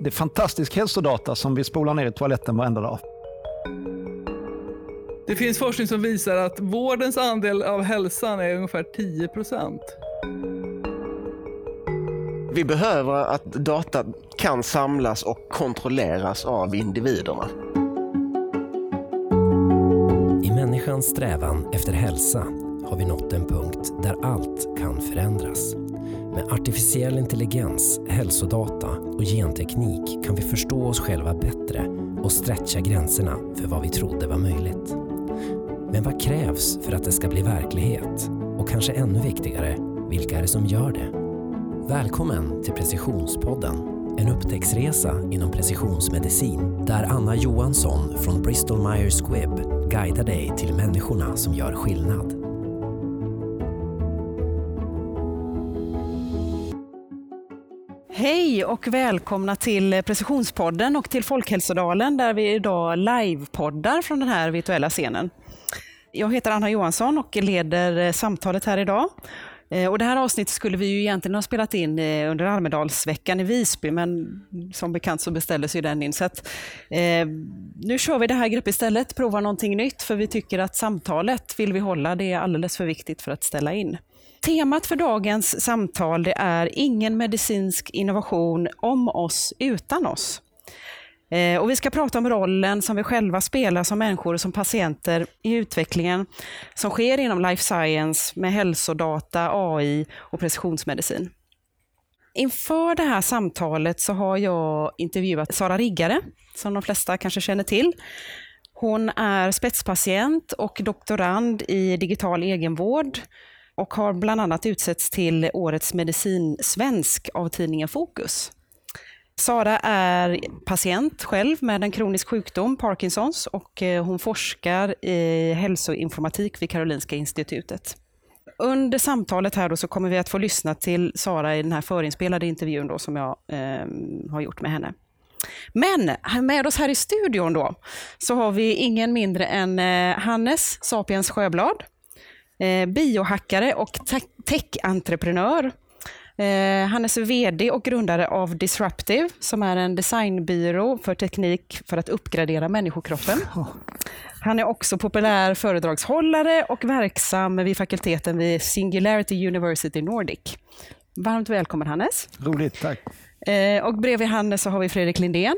Det är fantastisk hälsodata som vi spolar ner i toaletten varenda dag. Det finns forskning som visar att vårdens andel av hälsan är ungefär 10 procent. Vi behöver att data kan samlas och kontrolleras av individerna. I människans strävan efter hälsa har vi nått en punkt där allt kan förändras. Med artificiell intelligens, hälsodata och genteknik kan vi förstå oss själva bättre och stretcha gränserna för vad vi trodde var möjligt. Men vad krävs för att det ska bli verklighet? Och kanske ännu viktigare, vilka är det som gör det? Välkommen till Precisionspodden, en upptäcktsresa inom precisionsmedicin där Anna Johansson från Bristol Myers Squibb guidar dig till människorna som gör skillnad. Hej och välkomna till Precisionspodden och till Folkhälsodalen där vi idag livepoddar från den här virtuella scenen. Jag heter Anna Johansson och leder eh, samtalet här idag. Eh, och det här avsnittet skulle vi ju egentligen ha spelat in eh, under Almedalsveckan i Visby, men som bekant så beställdes ju den in. Så att, eh, nu kör vi det här greppet istället, provar någonting nytt, för vi tycker att samtalet vill vi hålla, det är alldeles för viktigt för att ställa in. Temat för dagens samtal det är ingen medicinsk innovation om oss utan oss. Eh, och vi ska prata om rollen som vi själva spelar som människor och som patienter i utvecklingen som sker inom life science med hälsodata, AI och precisionsmedicin. Inför det här samtalet så har jag intervjuat Sara Riggare, som de flesta kanske känner till. Hon är spetspatient och doktorand i digital egenvård och har bland annat utsetts till Årets medicinsvensk av tidningen Fokus. Sara är patient själv med en kronisk sjukdom, Parkinsons, och eh, hon forskar i hälsoinformatik vid Karolinska institutet. Under samtalet här då så kommer vi att få lyssna till Sara i den här förinspelade intervjun då som jag eh, har gjort med henne. Men med oss här i studion då så har vi ingen mindre än eh, Hannes Sapiens Sjöblad, eh, biohackare och tech-entreprenör Eh, han är VD och grundare av Disruptive, som är en designbyrå för teknik för att uppgradera människokroppen. Han är också populär föredragshållare och verksam vid fakulteten vid Singularity University Nordic. Varmt välkommen Hannes. Roligt, tack. Eh, och bredvid Hannes så har vi Fredrik Lindén.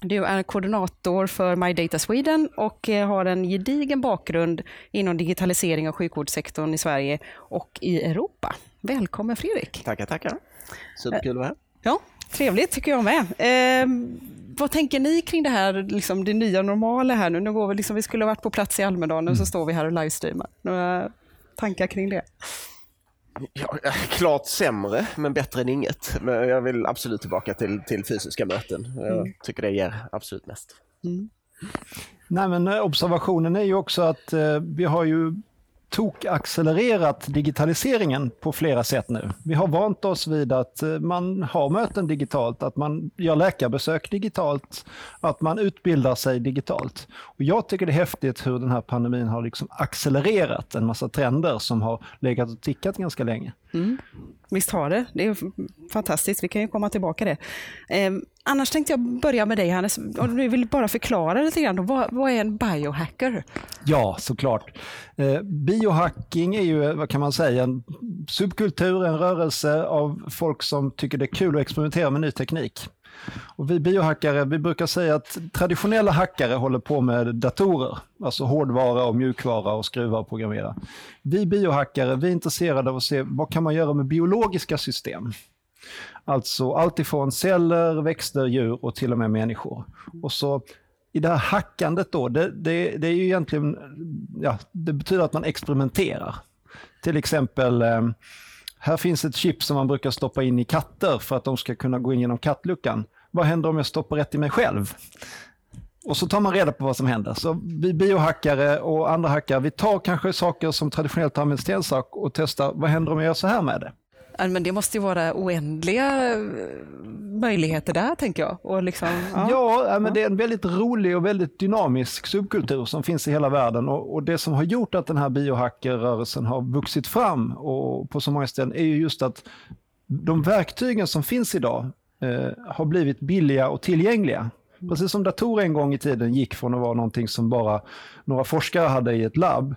Du är koordinator för My Data Sweden och eh, har en gedigen bakgrund inom digitalisering av sjukvårdssektorn i Sverige och i Europa. Välkommen Fredrik! Tackar, tackar! Superkul att vara här. Ja, trevligt tycker jag med. Eh, vad tänker ni kring det här, liksom det nya normala här nu? nu går vi, liksom, vi skulle ha varit på plats i Almedalen och så mm. står vi här och livestreamar. Några tankar kring det? Ja, klart sämre, men bättre än inget. Men jag vill absolut tillbaka till, till fysiska möten. Jag mm. tycker det ger absolut mest. Mm. Nej, men eh, observationen är ju också att eh, vi har ju tokaccelererat digitaliseringen på flera sätt nu. Vi har vant oss vid att eh, man har möten digitalt, att man gör läkarbesök digitalt, att man utbildar sig digitalt. Och jag tycker det är häftigt hur den här pandemin har liksom accelererat en massa trender som har legat och tickat ganska länge. Mm. Visst har det. Det är fantastiskt. Vi kan ju komma tillbaka till det. Ehm, Annars tänkte jag börja med dig Hannes. Om du vill bara förklara lite grann. Vad, vad är en biohacker? Ja, såklart. Eh, biohacking är ju, vad kan man säga, en subkultur, en rörelse av folk som tycker det är kul att experimentera med ny teknik. Och vi biohackare vi brukar säga att traditionella hackare håller på med datorer, alltså hårdvara och mjukvara och skruva och programmera. Vi biohackare vi är intresserade av att se vad kan man göra med biologiska system. Alltså allt ifrån celler, växter, djur och till och med människor. Och så i det här hackandet då, det, det, det är ju egentligen, ja, det betyder att man experimenterar. Till exempel eh, här finns ett chip som man brukar stoppa in i katter för att de ska kunna gå in genom kattluckan. Vad händer om jag stoppar rätt i mig själv? Och så tar man reda på vad som händer. Så vi biohackare och andra hackare, vi tar kanske saker som traditionellt används till en sak och testar, vad händer om jag gör så här med det? Men det måste ju vara oändliga eh, möjligheter där, tänker jag. Och liksom, ja. ja, men det är en väldigt rolig och väldigt dynamisk subkultur som finns i hela världen. Och, och det som har gjort att den här biohackerrörelsen har vuxit fram och på så många ställen är ju just att de verktygen som finns idag eh, har blivit billiga och tillgängliga. Precis som datorer en gång i tiden gick från att vara någonting som bara några forskare hade i ett labb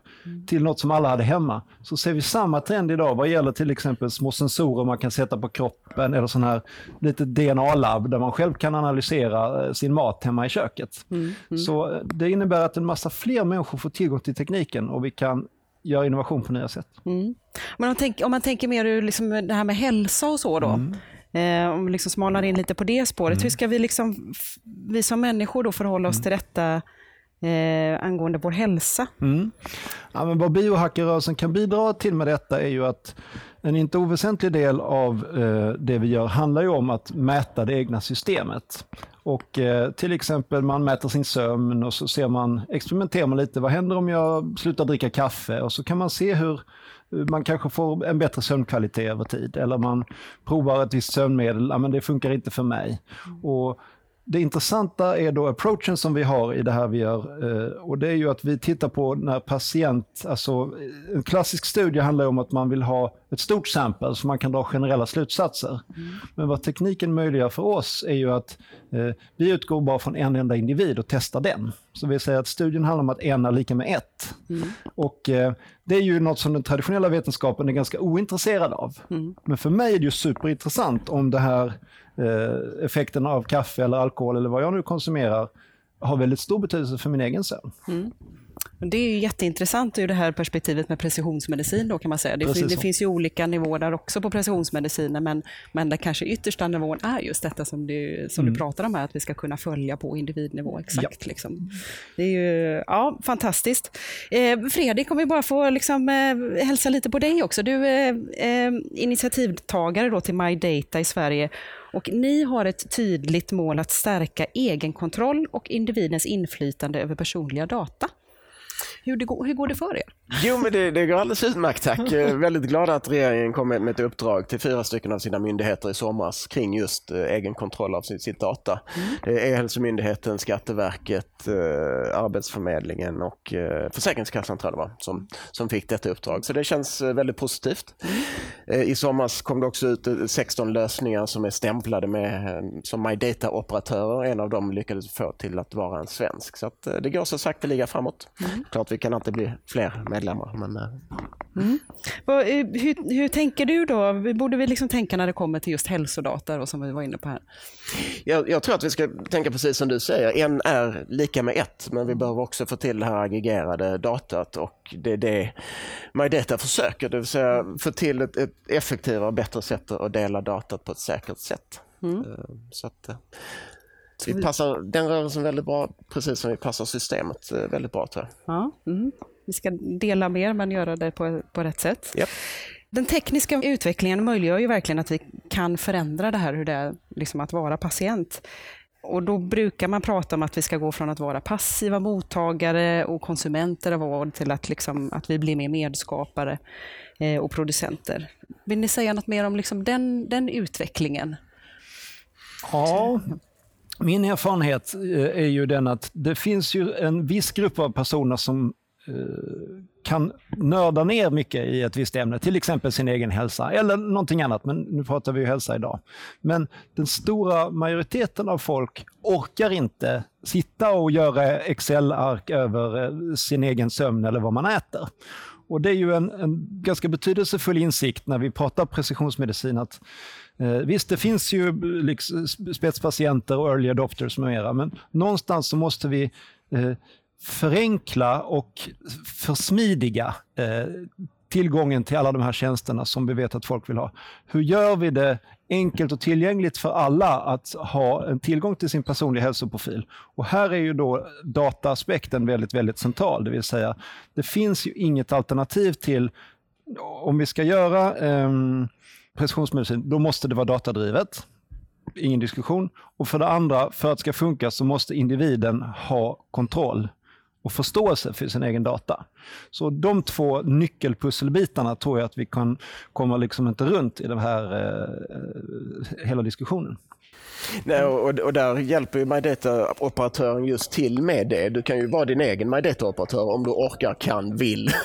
till något som alla hade hemma. Så ser vi samma trend idag vad gäller till exempel små sensorer man kan sätta på kroppen eller sån här lite DNA-labb där man själv kan analysera eh, sin mat hemma i köket. Så eh, det innebär att en massa fler människor får tillgång till tekniken och vi kan göra innovation på nya sätt. Men om, tänk, om man tänker mer ur liksom det här med hälsa och så då. Eh, om vi liksom smalar in lite på det spåret. Hur ska vi, liksom, vi som människor då förhålla oss till detta eh, angående vår hälsa? Mm. Ja, men vad biohackerrörelsen kan bidra till med detta är ju att en inte oväsentlig del av eh, det vi gör handlar ju om att mäta det egna systemet. Och eh, till exempel man mäter sin sömn och så ser man, experimenterar man lite, vad händer om jag slutar dricka kaffe? Och så kan man se hur man kanske får en bättre sömnkvalitet över tid. Eller man provar ett visst sömnmedel, ja, men det funkar inte för mig. Och det intressanta är då approachen som vi har i det här vi gör. eh, Och det är ju att vi tittar på när patient, alltså eh, en klassisk studie handlar om att man vill ha ett stort sample så man kan dra generella slutsatser. Men vad tekniken möjliggör för oss är ju att eh, vi utgår bara från en enda individ och testar den. Så vi säger att studien handlar om att en är lika med ett. Och eh, det är ju något som den traditionella vetenskapen är ganska ointresserad av. Men för mig är det ju superintressant om det här eh, effekten av kaffe eller alkohol eller vad jag nu konsumerar har väldigt stor betydelse för min egen sömn. Och Det är ju jätteintressant ur det här perspektivet med precisionsmedicin. Då kan man säga. Det, det finns ju olika nivåer där också på precisionsmediciner, men, men den kanske yttersta nivån är just detta som, du, som Mm. du pratar om här, att vi ska kunna följa på individnivå. Exakt. Liksom. Det är ju ja, fantastiskt. Eh, Fredrik, om vi bara får liksom, eh, hälsa lite på dig också. Du är eh, initiativtagare då till My Data i Sverige. Och ni har ett tydligt mål att stärka egenkontroll och individens inflytande över personliga data. Hur, det går, hur går det för er? Jo, men det, det går alldeles utmärkt tack. Eh, Väldigt glad att regeringen kom med, ett uppdrag till fyra stycken av sina myndigheter i somras kring just eh, egen kontroll av sitt, sitt data. Det är Hälsomyndigheten, Skatteverket, eh, Arbetsförmedlingen och Försäkringskassan tror jag det var som, som fick detta uppdrag. Så det känns väldigt positivt. Eh, I somras kom det också ut eh, 16 lösningar som är stämplade med, som My Data-operatörer. En av dem lyckades få till att vara en svensk. Så det går så sakteliga framåt. Klart vi kan alltid bli fler medlemmar. Men, eh, Vad, eh, hur, hur tänker du då? Borde vi liksom tänka när det kommer till just hälsodata då, som vi var inne på här? Jag, jag tror att vi ska tänka precis som du säger. En är lika med ett, men vi behöver också få till det här aggregerade datat och det är det MyData försöker, det vill säga få till ett, ett effektivare och bättre sätt att dela datat på ett säkert sätt. Eh, Så att, vi passar den rörelsen väldigt bra, precis som vi passar systemet väldigt bra tror jag. Ja, mm. Vi ska dela mer, men göra det på, på rätt sätt. Japp. Den tekniska utvecklingen möjliggör ju verkligen att vi kan förändra det här hur det är liksom att vara patient. Och Då brukar man prata om att vi ska gå från att vara passiva mottagare och konsumenter av vård till att, liksom, att vi blir mer medskapare eh, och producenter. Vill ni säga något mer om liksom den, den utvecklingen? Ja, min erfarenhet eh, är ju den att det finns ju en viss grupp av personer som Eh, kan nörda ner mycket i ett visst ämne, till exempel sin egen hälsa eller någonting annat, men nu pratar vi ju hälsa idag. Men den stora majoriteten av folk orkar inte sitta och göra Excel-ark över eh, sin egen sömn eller vad man äter. Och det är ju en, en ganska betydelsefull insikt när vi pratar precisionsmedicin att Eh, visst, det finns ju liksom spetspatienter och early adopters med mera, men någonstans så måste vi eh, förenkla och försmidiga eh, tillgången till alla de här tjänsterna som vi vet att folk vill ha. Hur gör vi det enkelt och tillgängligt för alla att ha en tillgång till sin personliga hälsoprofil? Och här är ju då dataaspekten väldigt, väldigt central, det vill säga det finns ju inget alternativ till om vi ska göra eh, precisionsmedicin, då måste det vara datadrivet. Ingen diskussion. Och för det andra, för att det ska funka så måste individen ha kontroll och förståelse för sin egen data. Så de två nyckelpusselbitarna tror jag att vi kan komma liksom inte runt i den här eh, hela diskussionen. Nej, och, och där hjälper ju MyData-operatören just till med det. Du kan ju vara din egen MyData-operatör om du orkar, kan, vill.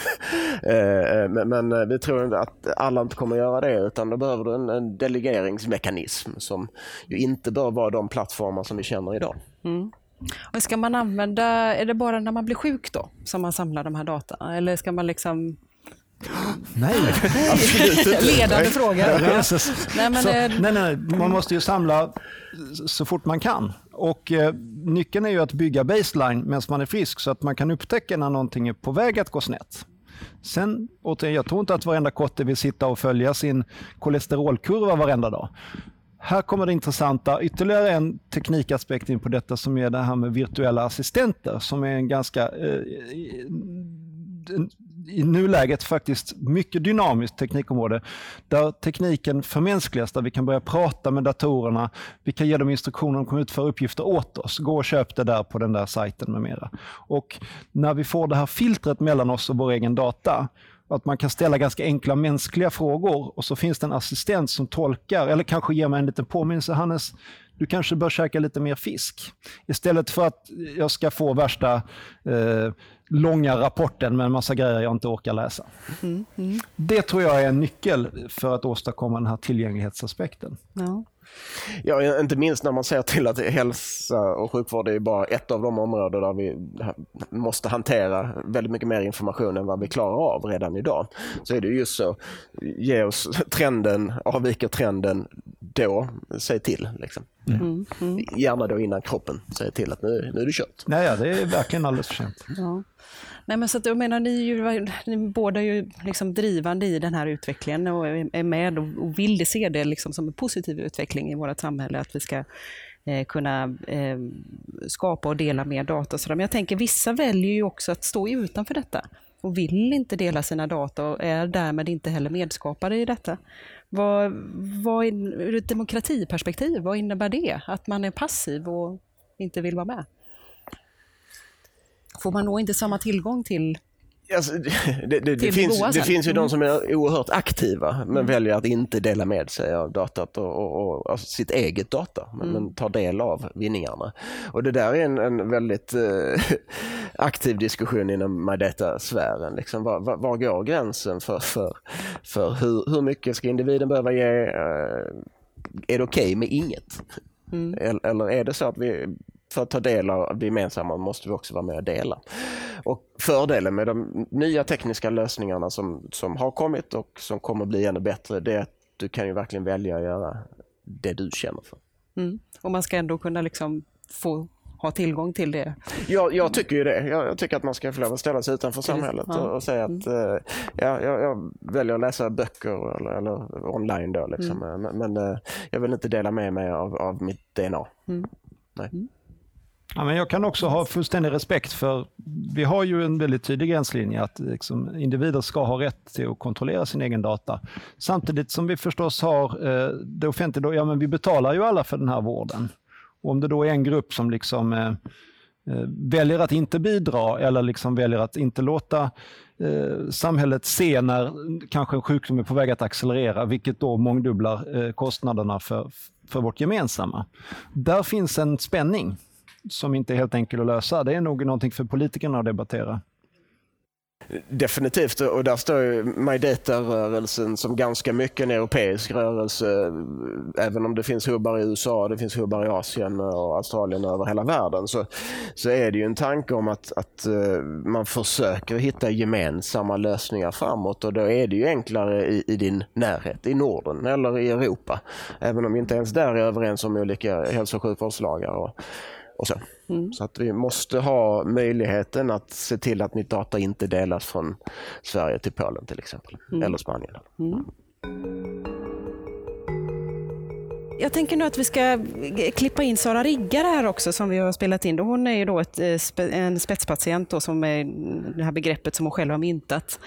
Eh, men, men vi tror inte att alla inte kommer göra det utan då behöver du en, en delegeringsmekanism som ju inte bör vara de plattformar som vi känner idag. Mm. Och ska man använda, är det bara när man blir sjuk då som man samlar de här data? Eller ska man liksom Nej, absolut inte. Ledande fråga. nej, men, så, nej, nej, man måste ju samla så fort man kan. Och eh, Nyckeln är ju att bygga baseline medan man är frisk så att man kan upptäcka när någonting är på väg att gå snett. Sen, återigen, jag tror inte att varenda kotte vill sitta och följa sin kolesterolkurva varenda dag. Här kommer det intressanta, ytterligare en teknikaspekt in på detta som är det här med virtuella assistenter som är en ganska eh, i nuläget faktiskt mycket dynamiskt teknikområde där tekniken förmänskligas, där vi kan börja prata med datorerna, vi kan ge dem instruktioner om att utföra uppgifter åt oss. Gå och köp det där på den där sajten med mera. Och när vi får det här filtret mellan oss och vår egen data, att man kan ställa ganska enkla mänskliga frågor och så finns det en assistent som tolkar eller kanske ger mig en liten påminnelse. Hannes, du kanske bör käka lite mer fisk. Istället för att jag ska få värsta eh, långa rapporten med en massa grejer jag inte orkar läsa. Mm, mm. Det tror jag är en nyckel för att åstadkomma den här tillgänglighetsaspekten. Ja. Ja, inte minst när man ser till att hälsa och sjukvård är bara ett av de områden där vi måste hantera väldigt mycket mer information än vad vi klarar av redan idag. Så är det just så, ge oss trenden, avviker trenden, då säg till. Liksom. Mm. Mm. Gärna då innan kroppen säger till att nu, nu är det kört. Nej, ja, det är verkligen alldeles för sent. Ja. Nej, men så att, jag menar, ni, är ju, ni båda är ju liksom drivande i den här utvecklingen och är med och, och vill se det liksom som en positiv utveckling i vårt samhälle, att vi ska eh, kunna eh, skapa och dela mer data. Så men jag tänker, vissa väljer ju också att stå utanför detta och vill inte dela sina data och är därmed inte heller medskapare i detta. Vad, vad, ur ett demokratiperspektiv, vad innebär det? Att man är passiv och inte vill vara med? Får man då inte samma tillgång till Alltså, det, det, det, finns, det finns ju mm. de som är oerhört aktiva men mm. väljer att inte dela med sig av datat och, och, och alltså sitt eget data men, mm. men tar del av vinningarna. Och det där är en, en väldigt eh, aktiv diskussion inom MyData-sfären. Liksom, var, var, var, går gränsen för, för, för hur, hur mycket ska individen behöva ge? Eh, är det okej okay med inget? Mm. Eller, eller är det så att vi för att ta del av det gemensamma måste vi också vara med och dela. Och fördelen med de nya tekniska lösningarna som, som har kommit och som kommer bli ännu bättre, det är att du kan ju verkligen välja att göra det du känner för. Mm. Och man ska ändå kunna liksom få ha tillgång till det? Jag, jag tycker ju det. Jag, jag, tycker att man ska få lov att ställa sig utanför samhället ja. och, och, säga att mm. ja, jag, jag, väljer att läsa böcker eller, eller online då. Liksom. Mm. Men, men uh, jag vill inte dela med mig av, av mitt DNA. Mm. Nej. Ja, men jag kan också ha fullständig respekt för, vi har ju en väldigt tydlig gränslinje att liksom, individer ska ha rätt till att kontrollera sin egen data. Samtidigt som vi förstås har eh, det offentliga, ja men vi betalar ju alla för den här vården. Och om det då är en grupp som liksom eh, eh, väljer att inte bidra eller liksom väljer att inte låta eh, samhället se när kanske en sjukdom är på väg att accelerera, vilket då mångdubblar eh, kostnaderna för, för vårt gemensamma. Där finns en spänning som inte är helt enkel att lösa. Det är nog någonting för politikerna att debattera. Definitivt, och där står ju MyData-rörelsen som ganska mycket en europeisk rörelse. Även om det finns hubbar i USA, det finns hubbar i Asien och Australien och över hela världen så, så är det ju en tanke om att, att eh, man försöker hitta gemensamma lösningar framåt och då är det ju enklare i, i din närhet, i Norden eller i Europa. Även om vi inte ens där är överens om olika hälso och sjukvårdslagar. Och, och så. Mm. så att vi måste ha möjligheten att se till att mitt data inte delas från Sverige till Polen till exempel, mm. eller Spanien. Mm. Jag tänker nu att vi ska klippa in Sara Riggare här också som vi har spelat in. Hon är ju då ett, eh, en spetspatient då, som är det här begreppet som hon själv har myntat.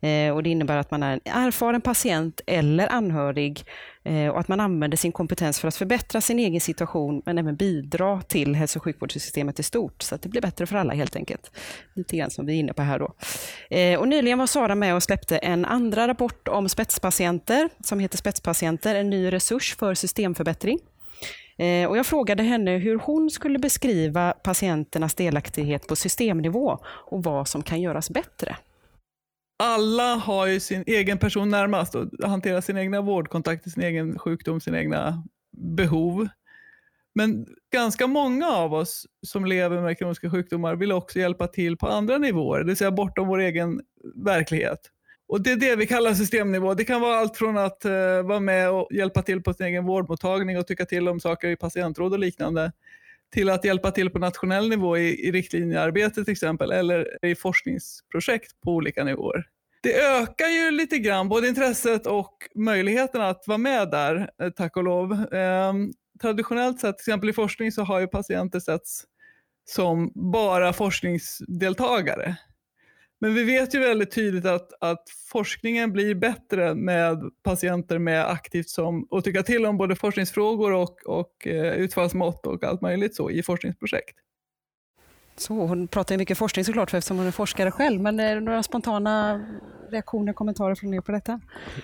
Eh, och det innebär att man är en erfaren patient eller anhörig Eh, och att man använder sin kompetens för att förbättra sin egen situation men även bidra till hälso och sjukvårdssystemet i stort så att det blir bättre för alla helt enkelt. Lite grann som vi är inne på här då. Eh, och nyligen var Sara med och släppte en andra rapport om spetspatienter som heter Spetspatienter, en ny resurs för systemförbättring. Eh, och jag frågade henne hur hon skulle beskriva patienternas delaktighet på systemnivå och vad som kan göras bättre. Alla har ju sin egen person närmast och hanterar sin egna vårdkontakter, sin egen sjukdom, sina egna behov. Men ganska många av oss som lever med kroniska sjukdomar vill också hjälpa till på andra nivåer, det vill säga bortom vår egen verklighet. Och Det är det vi kallar systemnivå. Det kan vara allt från att uh, vara med och hjälpa till på sin egen vårdmottagning och tycka till om saker i patientråd och liknande, till att hjälpa till på nationell nivå i, i riktlinjearbete till exempel, eller i forskningsprojekt på olika nivåer. Det ökar ju lite grann både intresset och möjligheten att vara med där, eh, tack och lov. Um, traditionellt sett, till exempel i forskning, så har ju patienter setts som bara forskningsdeltagare. Men vi vet ju väldigt tydligt att, att forskningen blir bättre med patienter med aktivt som, och tycka till om både forskningsfrågor och, och eh, utfallsmått och allt möjligt så i forskningsprojekt. Så hon pratar mycket forskning såklart eftersom hon är forskare själv, men är det några spontana reaktioner, kommentarer från er på detta?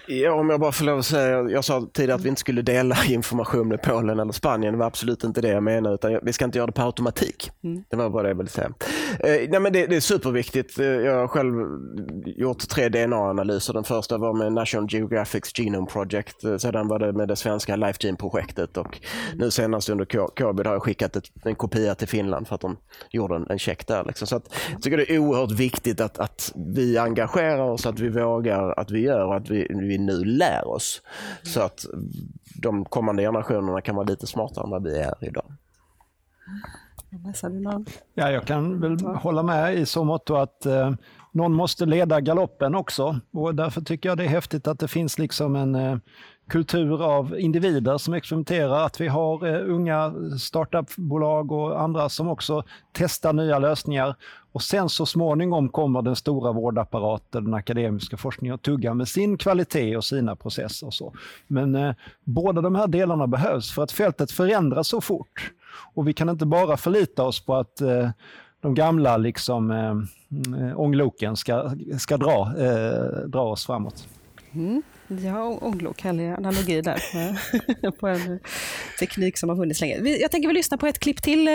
Ja, om jag bara får lov att säga, jag sa tidigare att vi inte skulle dela information med Polen eller Spanien. Det var absolut inte det jag menade, utan vi ska inte göra det på automatik. Mm. Det var bara det jag ville säga. Eh, nej, men det, det, är superviktigt. Eh, jag har själv gjort tre DNA-analyser. Den första var med National Geographics Genome Project. Eh, sedan var det med det svenska LifeGene-projektet och nu senast under Covid har jag skickat ett, en kopia till Finland för att de gjorde en, en check där. Liksom. Så att, jag tycker det är oerhört viktigt att, att vi engagerar oss, att vi vågar, att vi gör och att vi, vi nu lär oss. Så att de kommande generationerna kan vara lite smartare än vad vi är idag. Ja, jag kan väl hålla med i så mått att eh, någon måste leda galoppen också. Och därför tycker jag det är häftigt att det finns liksom en eh, kultur av individer som experimenterar, att vi har eh, unga startupbolag och andra som också testar nya lösningar. Och sen så småningom kommer den stora vårdapparaten, den akademiska forskningen att tugga med sin kvalitet och sina processer. Och så. Men eh, båda de här delarna behövs för att fältet förändras så fort. Och vi kan inte bara förlita oss på att eh, de gamla liksom, eh, mm, eh ångloken ska, ska dra, eh, dra oss framåt. Mm. Ja, härlig analogi där på en teknik som har funnits länge. Jag tänker vi lyssna på ett klipp till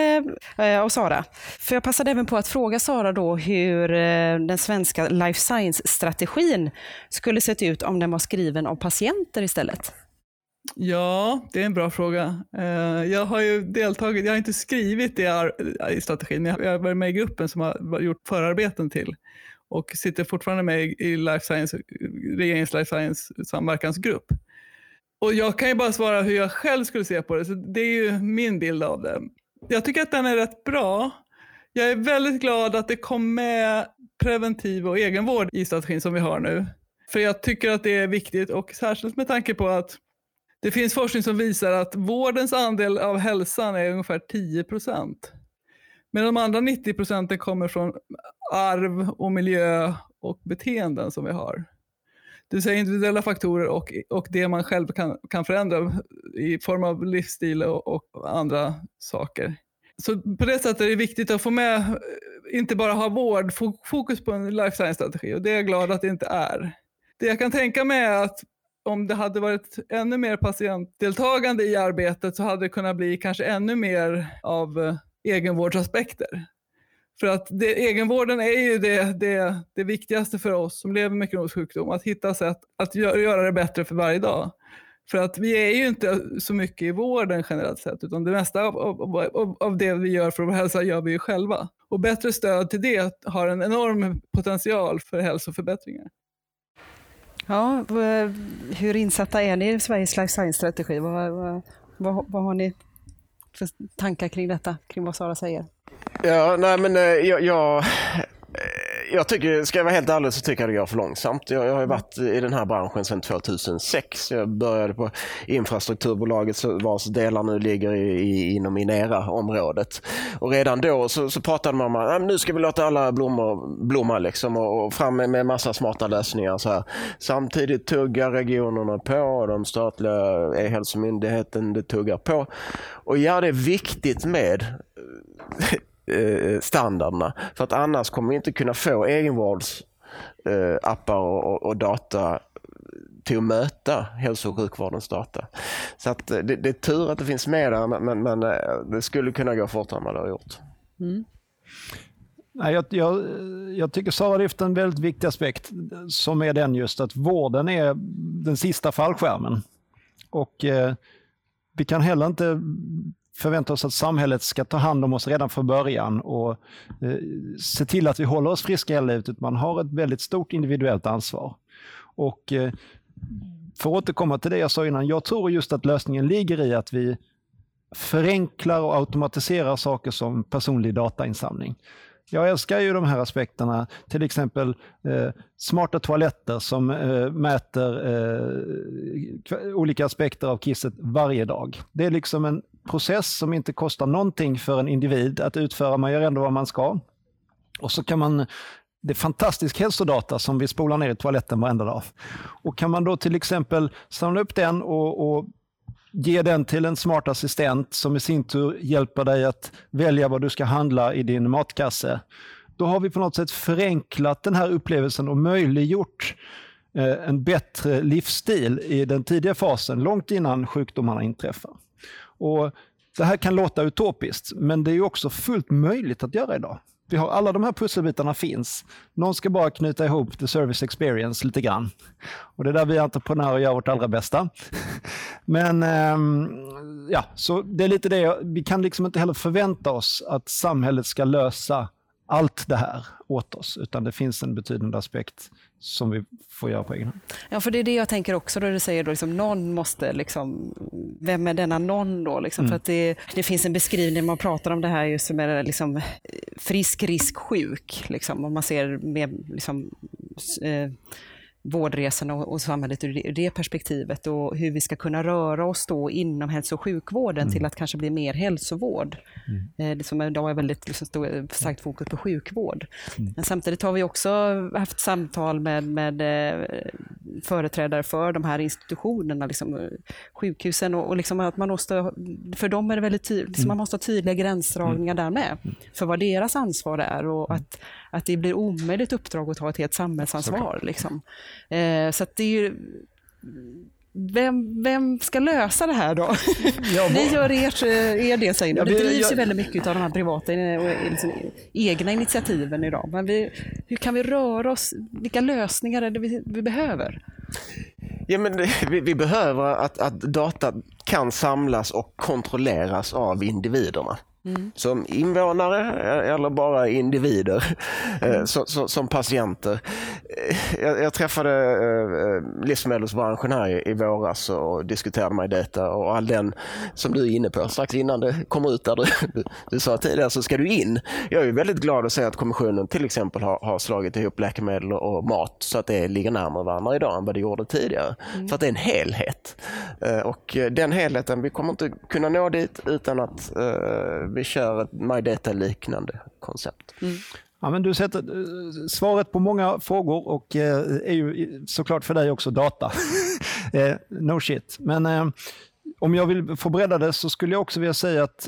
eh, av Sara. För jag passade även på att fråga Sara då hur eh, den svenska life science-strategin skulle sett ut om den var skriven av patienter istället. Ja, det är en bra fråga. Eh, jag har ju deltagit, jag har inte skrivit det i strategin, men jag har varit med i gruppen som har gjort förarbeten till och sitter fortfarande med i life science, regeringens life science samverkansgrupp. Och jag kan ju bara svara hur jag själv skulle se på det, så det är ju min bild av det. Jag tycker att den är rätt bra. Jag är väldigt glad att det kom med preventiv och egenvård i strategin som vi har nu. För jag tycker att det är viktigt och särskilt med tanke på att det finns forskning som visar att vårdens andel av hälsan är ungefär 10 procent. Men de andra 90 procenten kommer från arv och miljö och beteenden som vi har. Det vill säga individuella faktorer och, och det man själv kan, kan förändra i form av livsstil och, och andra saker. Så på det sättet är det viktigt att få med, inte bara ha vård, fokus på en life science-strategi och det är jag glad att det inte är. Det jag kan tänka mig är att om det hade varit ännu mer patientdeltagande i arbetet så hade det kunnat bli kanske ännu mer av eh, egenvårdsaspekter. För att det, egenvården är ju det, det, det viktigaste för oss som lever med kronisk sjukdom, att hitta sätt att gö göra det bättre för varje dag. För att vi är ju inte så mycket i vården generellt sett, utan det mesta av, av, av, av det vi gör för vår hälsa gör vi ju själva. Och bättre stöd till det har en enorm potential för hälsoförbättringar. Ja, hur insatta är ni i Sveriges life science-strategi? Vad, vad, vad, vad har ni för tankar kring detta, kring vad Sara säger? Ja, nej men eh, jag, jag jag tycker, ska jag vara helt ärlig så tycker jag det går för långsamt. Jag, jag har varit i den här branschen sedan 2006. Jag började på infrastrukturbolaget vars delar nu ligger i, inom Inera-området. Och redan då så, så pratade man om att nu ska vi låta alla blommor blomma liksom, och, och fram med, med massa smarta lösningar. Så här. Samtidigt tuggar regionerna på, de statliga E-hälsomyndigheten det tuggar på. Och ja, det är viktigt med Eh, standarderna. För att annars kommer vi inte kunna få egenvårdsappar och, och, och data till att möta hälso och sjukvårdens data. Så att det, det är tur att det finns med där, men, men det skulle kunna gå fortare än vad det har gjort. Mm. Nej, jag, jag, jag tycker Sara lyfter en väldigt viktig aspekt som är den just att vården är den sista fallskärmen. Och eh, vi kan heller inte förväntar oss att samhället ska ta hand om oss redan från början och eh, se till att vi håller oss friska hela livet. Man har ett väldigt stort individuellt ansvar. Och eh, för att återkomma till det jag sa innan, jag tror just att lösningen ligger i att vi förenklar och automatiserar saker som personlig datainsamling. Jag älskar ju de här aspekterna, till exempel eh, smarta toaletter som eh, mäter eh, olika aspekter av kisset varje dag. Det är liksom en process som inte kostar någonting för en individ att utföra, man gör ändå vad man ska. Och så kan man det är fantastisk hälsodata som vi spolar ner i toaletten varenda dag. Och kan man då till exempel samla upp den och, och ge den till en smart assistent som i sin tur hjälper dig att välja vad du ska handla i din matkasse. Då har vi på något sätt förenklat den här upplevelsen och möjliggjort eh, en bättre livsstil i den tidiga fasen, långt innan sjukdomarna inträffar. Och det här kan låta utopiskt, men det är också fullt möjligt att göra idag. Vi har, alla de här pusselbitarna finns. Någon ska bara knyta ihop the service experience lite grann. Och det är där vi entreprenörer gör vårt allra bästa. Men ehm, ja, så det är lite det, vi kan liksom inte heller förvänta oss att samhället ska lösa allt det här åt oss, utan det finns en betydande aspekt som vi får göra på egen hand. Ja, för det är det jag tänker också då du säger då liksom, någon måste, liksom, vem är denna någon då? Liksom, mm. För att det, det, finns en beskrivning, man pratar om det här just som är liksom, frisk, risk, sjuk. Liksom, om man ser med liksom, eh, vårdresorna och, samhället ur det, perspektivet och hur vi ska kunna röra oss då inom hälso och sjukvården mm. till att kanske bli mer hälsovård. Mm. Eh, det som idag är väldigt liksom, stor, starkt fokus på sjukvård. Mm. Men samtidigt har vi också haft samtal med, med eh, företrädare för de här institutionerna, liksom, eh, sjukhusen och, och liksom att man måste, för dem är det väldigt tydligt, liksom, man måste ha tydliga gränsdragningar där med, för vad deras ansvar är och att, att det blir omöjligt uppdrag att ta ett helt samhällsansvar. Liksom. Eh, så det är ju, vem, vem ska lösa det här då? Ja, Ni gör ert, eh, er del säger ni. Det drivs ju väldigt mycket av de här privata och liksom egna initiativen idag. Men vi, hur kan vi röra oss? Vilka lösningar är det vi, vi behöver? Ja, men vi, vi, behöver att, att data kan samlas och kontrolleras av individerna. Mm. Som invånare eller bara individer, mm. som, som, som, patienter. Jag, jag träffade eh, livsmedelsbranschen här i, våras och diskuterade med data och all den som du är inne på strax innan det kommer ut där du, du, du sa tidigare så ska du in. Jag är väldigt glad att se att kommissionen till exempel har, har slagit ihop läkemedel och mat så att det ligger närmare varandra idag än vad det gjorde tidigare. Mm. För att det är en helhet. Och den helheten, vi kommer inte kunna nå dit utan att vi kör ett MyData-liknande koncept. Mm. Ja, men du sätter eh, svaret på många frågor och eh, är ju såklart för dig också data. eh, no shit. Men eh, om jag vill få bredda det så skulle jag också vilja säga att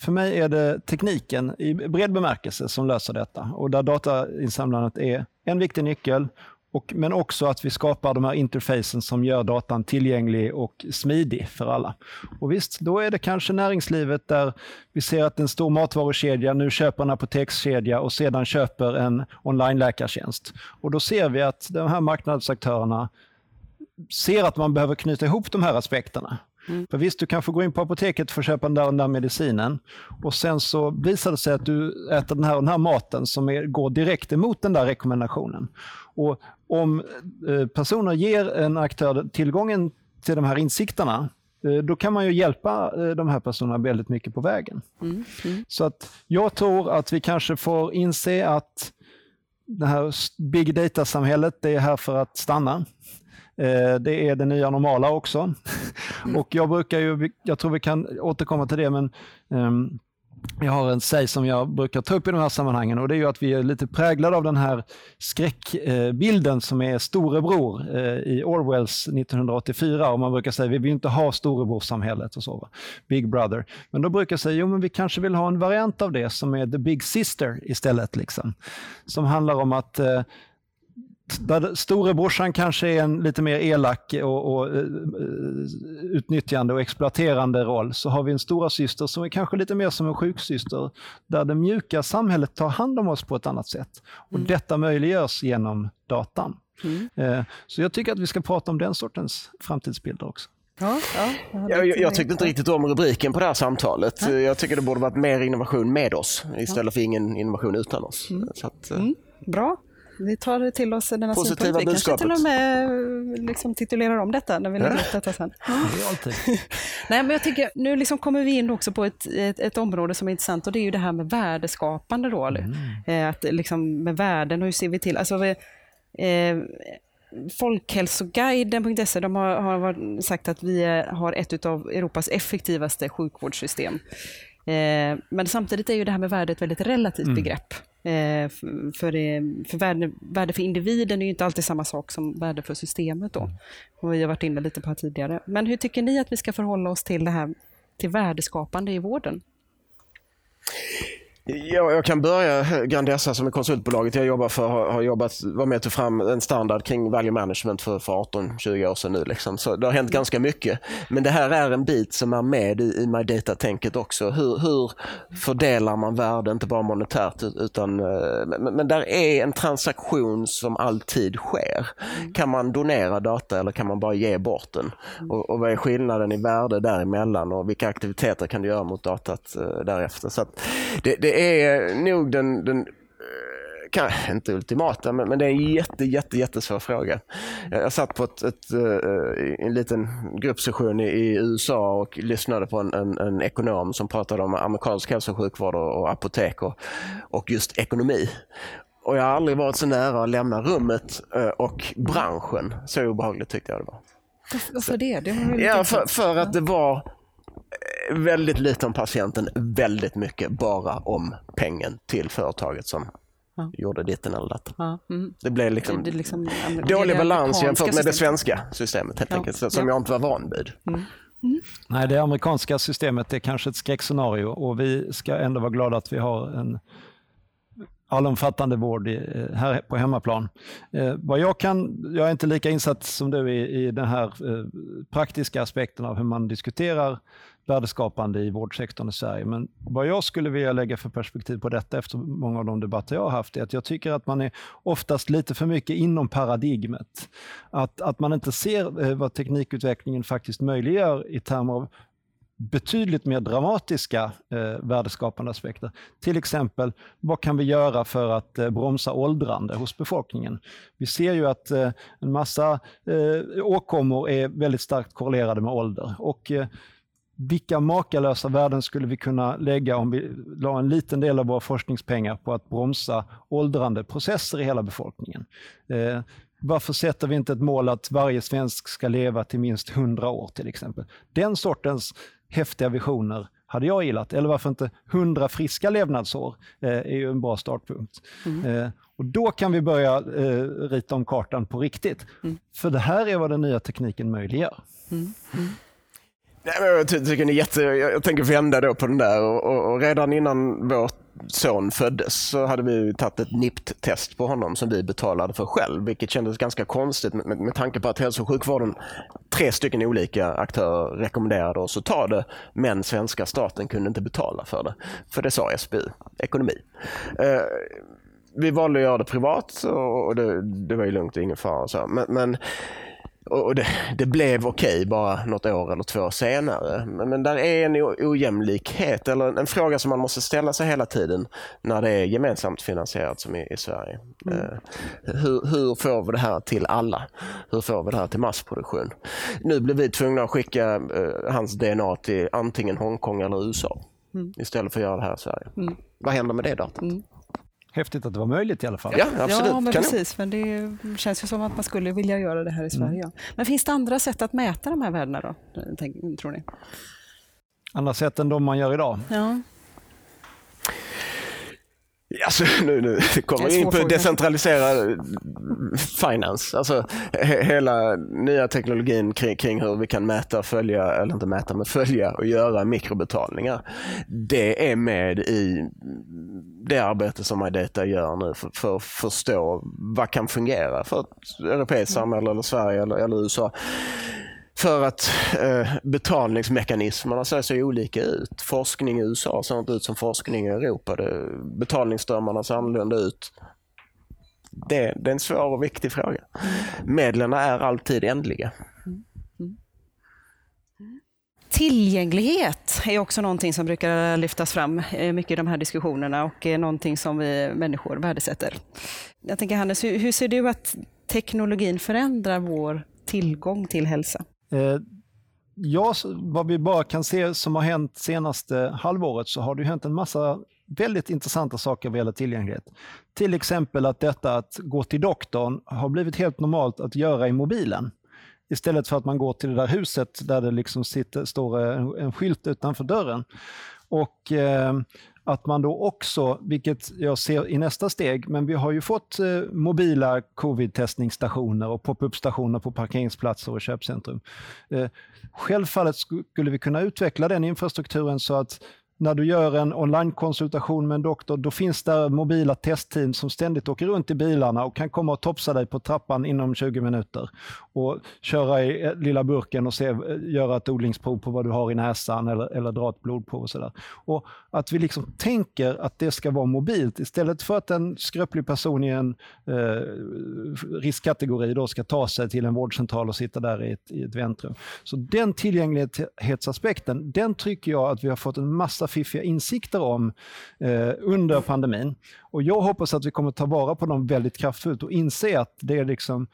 för mig är det tekniken i bred bemärkelse som löser detta och där datainsamlandet är en viktig nyckel och, men också att vi skapar de här interfacen som gör datan tillgänglig och smidig för alla. Och visst, då är det kanske näringslivet där vi ser att en stor matvarukedja nu köper en apotekskedja och sedan köper en online-läkartjänst. Och då ser vi att de här marknadsaktörerna ser att man behöver knyta ihop de här aspekterna. Mm. För visst, du kan få gå in på apoteket för att köpa den där den där medicinen och sen så visar det sig att du äter den här och den här maten som är, går direkt emot den där rekommendationen. Och om eh, personer ger en aktör tillgången till de här insikterna, eh, då kan man ju hjälpa eh, de här personerna väldigt mycket på vägen. Mm. Mm. Så att jag tror att vi kanske får inse att det här big data-samhället, det är här för att stanna. Det är det nya normala också. Mm. Och jag brukar ju, jag tror vi kan återkomma till det, men um, jag har en säg som jag brukar ta upp i de här sammanhangen och det är ju att vi är lite präglade av den här skräckbilden som är storebror eh, i Orwells 1984 och man brukar säga vi vill inte ha storebrorssamhället och så. Big brother. Men då brukar jag säga jo men vi kanske vill ha en variant av det som är the big sister istället. Liksom. Som handlar om att eh, där storebrorsan kanske är en lite mer elak och, och uh, utnyttjande och exploaterande roll så har vi en stora syster som är kanske lite mer som en sjuksyster där det mjuka samhället tar hand om oss på ett annat sätt. Och mm. Detta möjliggörs genom datan. Mm. Uh, så jag tycker att vi ska prata om den sortens framtidsbilder också. Ja, ja, jag, jag, jag, tyckte inte riktigt om rubriken på det här samtalet. Ja. Jag tycker det borde varit mer innovation med oss istället för ingen innovation utan oss. Mm. Att, mm. Bra. Vi tar det till oss denna Positiva synpunkt. Vi budskapet. kanske till och med liksom titulerar om detta när vi lägger upp detta sen. Nej, men jag tycker, nu liksom kommer vi in också på ett, ett, ett, område som är intressant och det är ju det här med värdeskapande. Då, mm. Eh, att liksom med värden, hur ser vi till? Alltså, vi, eh, Folkhälsoguiden.se de har, har, sagt att vi har ett av Europas effektivaste sjukvårdssystem. Eh, men samtidigt är ju det här med värde ett väldigt relativt mm. begrepp. Eh, för, för värde, värde, för individen är ju inte alltid samma sak som värde för systemet. Då. Mm. Och vi har varit inne lite på det tidigare. Men hur tycker ni att vi ska förhålla oss till det här till värdeskapande i vården? Ja, jag kan börja. Grandessa som är konsultbolaget jag jobbar för har, har jobbat, var med att ta fram en standard kring value management för, för 18-20 år sedan nu. Liksom. Så det har hänt ganska mycket. Men det här är en bit som är med i, i My Data-tänket också. Hur, hur fördelar man värde, inte bara monetärt utan eh, men, men där är en transaktion som alltid sker. Kan man donera data eller kan man bara ge bort den? Och, och vad är skillnaden i värde däremellan och vilka aktiviteter kan du göra mot datat uh, därefter? Så det, det det är nog den, den eh, kanske inte ultimata, men, men det är en jätte, jätte, jättesvår fråga. Jag satt på ett, ett, eh, en liten gruppsession i, i, USA och lyssnade på en, en, en, ekonom som pratade om amerikansk hälso och sjukvård och, och apotek och, och just ekonomi. Och jag har aldrig varit så nära att lämna rummet eh, och branschen. Så obehagligt tyckte jag det var. Varför det? det ja, för, för att det var väldigt lite om patienten, väldigt mycket bara om pengen till företaget som ja. gjorde ditten eller datten. Ja. Mm. Det blev liksom, det, det liksom dålig balans jämfört med det svenska systemet helt ja. enkelt, som jag inte var van vid. Mm. Mm. Nej, det amerikanska systemet är kanske ett skräckscenario och vi ska ändå vara glada att vi har en allomfattande vård eh, här på hemmaplan. Eh, vad jag, kan, jag är inte lika insatt som du i, i den här eh, praktiska aspekten av hur man diskuterar värdeskapande i vårdsektorn i Sverige. Men vad jag skulle vilja lägga för perspektiv på detta efter många av de debatter jag har haft är att jag tycker att man är oftast lite för mycket inom paradigmet. Att, att man inte ser eh, vad teknikutvecklingen faktiskt möjliggör i termer av betydligt mer dramatiska eh, värdeskapande aspekter. Till exempel, vad kan vi göra för att eh, bromsa åldrande hos befolkningen? Vi ser ju att eh, en massa eh, åkommor är väldigt starkt korrelerade med ålder och eh, vilka makalösa värden skulle vi kunna lägga om vi la en liten del av våra forskningspengar på att bromsa åldrande processer i hela befolkningen? Eh, varför sätter vi inte ett mål att varje svensk ska leva till minst 100 år till exempel? Den sortens häftiga visioner hade jag gillat. Eller varför inte 100 friska levnadsår eh, är ju en bra startpunkt. Mm. Eh, och då kan vi börja eh, rita om kartan på riktigt. Mm. För det här är vad den nya tekniken möjliggör. Mm. Nej, men jag, tycker ni jätte, jag tänker vända då på den där och, och, och redan innan vår son föddes så hade vi tagit ett NIPT-test på honom som vi betalade för själv, vilket kändes ganska konstigt med, med, med tanke på att hälso och sjukvården, tre stycken olika aktörer rekommenderade oss att ta det, men svenska staten kunde inte betala för det. För det sa SBU, ekonomi. Eh, vi valde att göra det privat och det, det var ju lugnt och ingen fara. Så. Men, men och det, det blev okej okay bara något år eller två senare. Men, men där är en ojämlikhet, eller en fråga som man måste ställa sig hela tiden när det är gemensamt finansierat som i, i Sverige. Mm. Uh, hur, hur, får vi det här till alla? Hur får vi det här till massproduktion? Nu blir vi tvungna att skicka uh, hans DNA till antingen Hongkong eller USA mm. istället för att göra det här i Sverige. Mm. Vad händer med det datat? Häftigt att det var möjligt i alla fall. Ja, absolut. Ja, men precis. Men det känns ju som att man skulle vilja göra det här i Sverige. Mm. Men finns det andra sätt att mäta de här värdena då, tror ni? Andra sätt än de man gör idag? Ja. Alltså, nu, nu kommer vi in på decentraliserad finance. Alltså, he, hela nya teknologin kring, kring, hur vi kan mäta, följa, eller inte mäta, men följa och göra mikrobetalningar. Det är med i det arbete som iData gör nu för, för att förstå vad kan fungera för ett europeiskt samhälle, eller Sverige eller, eller USA. För att eh, betalningsmekanismerna ser så olika ut. Forskning i USA ser inte ut som forskning i Europa. Det, betalningsströmmarna ser annorlunda ut. Det, det är en svår och viktig fråga. Medlen är alltid ändliga. Tillgänglighet är också någonting som brukar lyftas fram eh, mycket i de här diskussionerna och är någonting som vi människor värdesätter. Jag tänker Hannes, hur ser du att teknologin förändrar vår tillgång till hälsa? Eh, ja, vad vi bara kan se som har hänt senaste halvåret så har det hänt en massa väldigt intressanta saker vad gäller tillgänglighet. Till exempel att detta att gå till doktorn har blivit helt normalt att göra i mobilen. Istället för att man går till det där huset där det liksom sitter, står en, en skylt utanför dörren. Och eh, att man då också, vilket jag ser i nästa steg, men vi har ju fått eh, mobila covid-testningsstationer och pop-up-stationer på parkeringsplatser och köpcentrum. Eh, självfallet skulle vi kunna utveckla den infrastrukturen så att när du gör en online-konsultation med en doktor, då finns det mobila testteam som ständigt åker runt i bilarna och kan komma och topsa dig på trappan inom 20 minuter och köra i eh, lilla burken och se, eh, göra ett odlingsprov på vad du har i näsan eller, eller dra ett blodprov och sådär. Och att vi liksom tänker att det ska vara mobilt istället för att en skröplig person i en eh, riskkategori då ska ta sig till en vårdcentral och sitta där i ett, i ett väntrum. Så den tillgänglighetsaspekten, den tycker jag att vi har fått en massa fiffiga insikter om eh, under pandemin. Och jag hoppas att vi kommer ta vara på dem väldigt kraftfullt och inse att det är liksom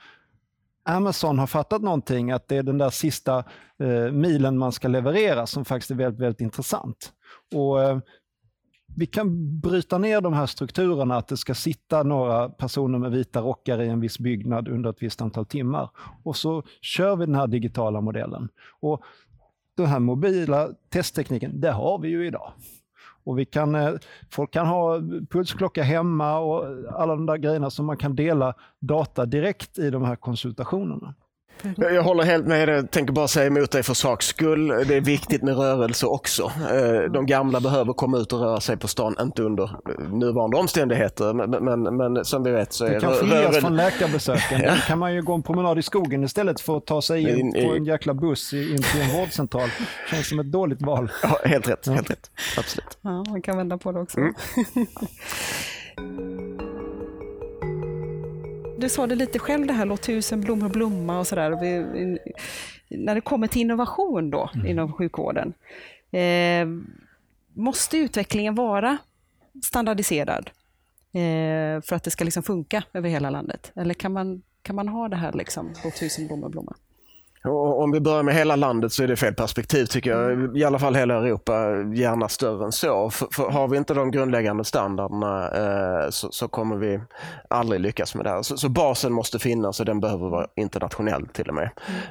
Amazon har fattat någonting, att det är den där sista eh, milen man ska leverera som faktiskt är väldigt, väldigt intressant. Och eh, vi kan bryta ner de här strukturerna, att det ska sitta några personer med vita rockar i en viss byggnad under ett visst antal timmar. Och så kör vi den här digitala modellen. Och den här mobila testtekniken, det har vi ju idag. Och vi kan, eh, folk kan ha pulsklocka hemma och alla de där grejerna som man kan dela data direkt i de här konsultationerna. Jag, jag håller helt med dig. Jag tänker bara säga emot dig för saks skull. Det är viktigt med rörelse också. Eh, de gamla behöver komma ut och röra sig på stan, inte under nuvarande omständigheter. Men, men, men som vi vet så är Det kan skiljas från läkarbesöken. ja. kan man ju gå en promenad i skogen istället för att ta sig in på en jäkla buss in till en vårdcentral. Känns som ett dåligt val. Ja, helt rätt. Helt rätt. Absolut. Ja, man kan vända på det också. Mm. du sa det lite själv det här, låt tusen blommor blomma och sådär. När det kommer till innovation då mm. inom sjukvården, eh, måste utvecklingen vara standardiserad eh, för att det ska liksom funka över hela landet? Eller kan man, kan man ha det här, liksom, låt tusen blommor blomma? Om vi börjar med hela landet så är det fel perspektiv tycker jag. I alla fall hela Europa, gärna större än så. För, för har vi inte de grundläggande standarderna eh, så, så, kommer vi aldrig lyckas med det här. Så, så, basen måste finnas och den behöver vara internationell till och med.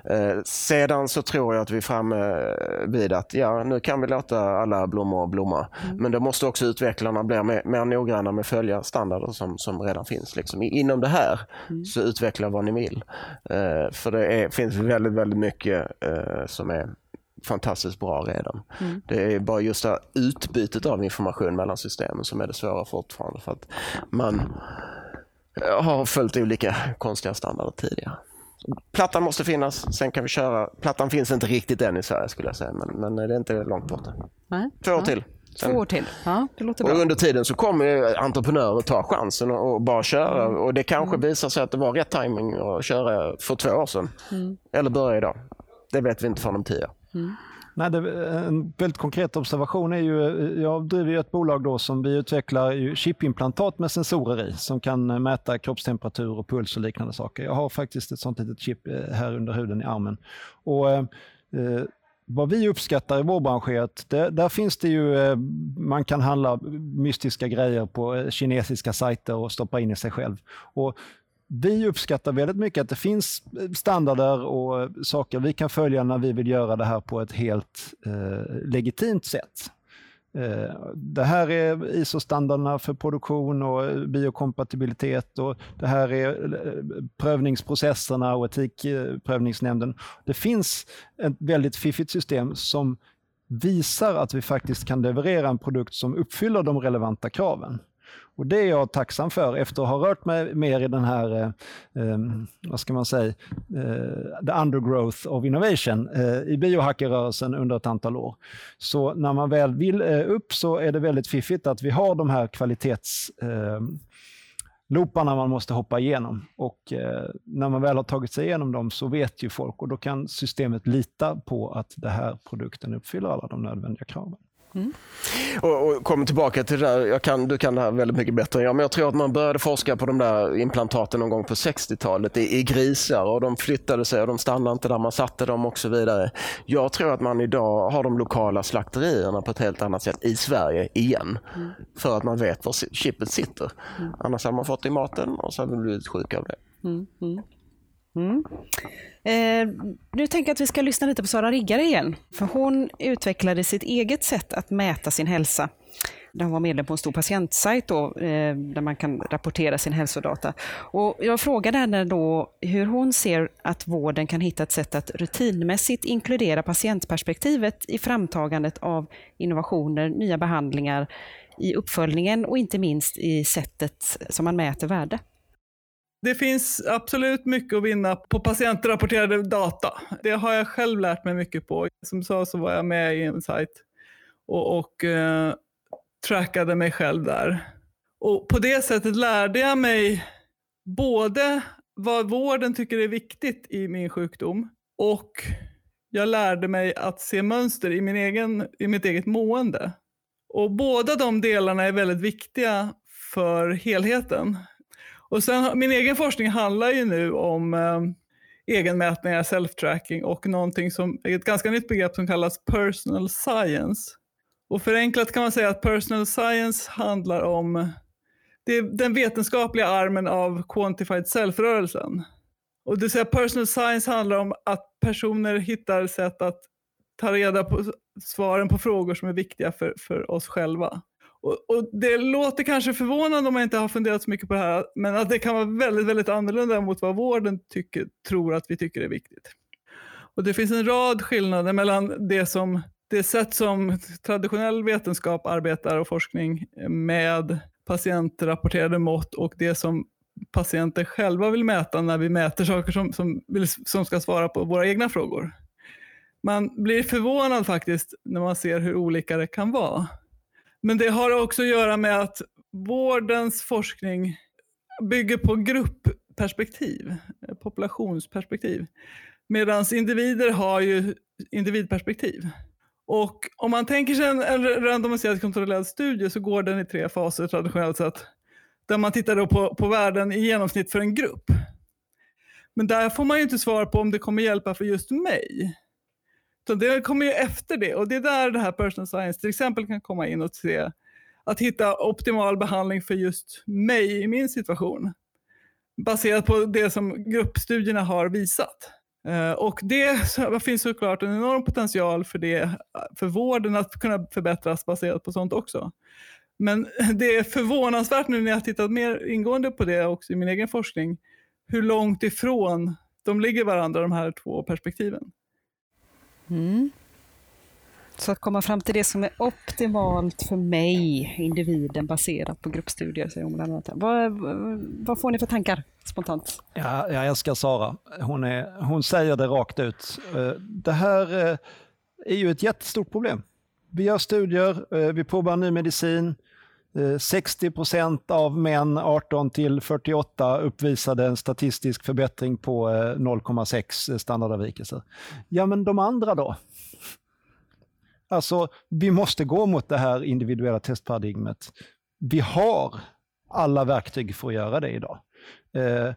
Eh, sedan så tror jag att vi är framme vid att ja, nu kan vi låta alla blommor blomma. Mm. Men då måste också utvecklarna bli mer, mer noggranna med att följa standarder som, som redan finns. Liksom. Inom det här mm. så utveckla vad ni vill. Eh, för det är, finns väldigt väldigt mycket eh, som är fantastiskt bra redan. Mm. Det är bara just det utbytet av information mellan systemen som är det svåra fortfarande. För att man eh, har följt olika konstiga standarder tidigare. Plattan måste finnas, sen kan vi köra. Plattan finns inte riktigt än i Sverige skulle jag säga, men, men det är inte långt borta. Två år till. Sen, Två år till. Ja, det låter och bra. under tiden så kommer entreprenörer ta chansen och, bara köra. Mm. Och Det kanske mm. visar sig att det var rätt timing att köra för två år sedan. Mm. Eller börja idag. Det vet vi inte förrän om tio. Mm. Nej, det, en väldigt konkret observation är ju, jag driver ju ett bolag då som vi utvecklar chipimplantat med sensorer i som kan mäta kroppstemperatur och puls och liknande saker. Jag har faktiskt ett sånt litet chip eh, här under huden i armen. Och, eh, vad vi uppskattar i vår bransch är att det, där finns det ju, eh, man kan handla mystiska grejer på eh, kinesiska sajter och stoppa in i sig själv. Och vi uppskattar väldigt mycket att det finns eh, standarder och saker vi kan följa när vi vill göra det här på ett helt eh, legitimt sätt. Eh, det här är ISO-standarderna för produktion och eh, biokompatibilitet och det här är eh, prövningsprocesserna och etikprövningsnämnden. Det finns ett väldigt fiffigt system som visar att vi faktiskt kan leverera en produkt som uppfyller de relevanta kraven. Och det är jag tacksam för efter att ha rört mig mer i den här, eh, eh, vad ska man säga, eh, the undergrowth of innovation eh, i biohackerrörelsen under ett antal år. Så när man väl vill eh, upp så är det väldigt fiffigt att vi har de här kvalitets eh, looparna man måste hoppa igenom. Och eh, när man väl har tagit sig igenom dem så vet ju folk och då kan systemet lita på att den här produkten uppfyller alla de nödvändiga kraven. Mm. Och, och kommer tillbaka till det där, kan, du kan det här väldigt mycket bättre jag, men jag tror att man började forska på de där implantaten någon gång på 60-talet i, i, grisar och de flyttade sig och de stannade inte där man satte dem och så vidare. Jag tror att man idag har de lokala slakterierna på ett helt annat sätt i Sverige igen. Mm. För att man vet var chippet sitter. Mm. Annars har man fått i maten och så har vi blivit sjuka av det. Mm. mm. Eh, nu tänker jag att vi ska lyssna lite på Sara Riggare igen. För hon utvecklade sitt eget sätt att mäta sin hälsa. Hon var medlem på en stor patientsajt då, eh, där man kan rapportera sin hälsodata. Och jag frågade henne då hur hon ser att vården kan hitta ett sätt att rutinmässigt inkludera patientperspektivet i framtagandet av innovationer, nya behandlingar, i uppföljningen och inte minst i sättet som man mäter värde. Det finns absolut mycket att vinna på patientrapporterade data. Det har jag själv lärt mig mycket på. Som sa så var jag med i en sajt och, och eh, trackade mig själv där. Och på det sättet lärde jag mig både vad vården tycker är viktigt i min sjukdom och jag lärde mig att se mönster i, min egen, i mitt eget mående. Och båda de delarna är väldigt viktiga för helheten. Och sen, min egen forskning handlar ju nu om eh, egenmätningar, self-tracking och någonting som är ett ganska nytt begrepp som kallas personal science. Och förenklat kan man säga att personal science handlar om det är den vetenskapliga armen av quantified self-rörelsen. Och det säga personal science handlar om att personer hittar sätt att ta reda på svaren på frågor som är viktiga för, för oss själva. Och, och, Det låter kanske förvånande om man inte har funderat så mycket på det här, men att det kan vara väldigt, väldigt annorlunda mot vad vården tycker, tror att vi tycker är viktigt. Och Det finns en rad skillnader mellan det, som, det sätt som traditionell vetenskap arbetar och forskning med patientrapporterade mått och det som patienter själva vill mäta när vi mäter saker som, som, som ska svara på våra egna frågor. Man blir förvånad faktiskt när man ser hur olika det kan vara. Men det har också att göra med att vårdens forskning bygger på gruppperspektiv, populationsperspektiv. Medan individer har ju individperspektiv. Och om man tänker sig en, en randomiserad kontrollerad studie så går den i tre faser traditionellt sett. Där man tittar då på, på värden i genomsnitt för en grupp. Men där får man ju inte svar på om det kommer hjälpa för just mig. Så det kommer ju efter det och det är där det här personal science till exempel kan komma in och se att hitta optimal behandling för just mig i min situation. Baserat på det som gruppstudierna har visat. Eh, och det finns såklart en enorm potential för, det, för vården att kunna förbättras baserat på sånt också. Men det är förvånansvärt nu när jag tittat mer ingående på det också i min egen forskning, hur långt ifrån de ligger varandra de här två perspektiven. Mm. Så att komma fram till det som är optimalt för mig, individen, baserat på gruppstudier, säger hon bland annat. Vad, vad får ni för tankar spontant? Ja, jag älskar Sara. Hon, är, hon säger det rakt ut. Eh, det här eh, är ju ett jättestort problem. Vi gör studier, eh, vi provar ny medicin. Eh, 60 procent av män 18 till 48 uppvisade en statistisk förbättring på eh, 0,6 standardavvikelser. Ja, men de andra då? Alltså, vi måste gå mot det här individuella testparadigmet. Vi har alla verktyg för att göra det idag. Eh,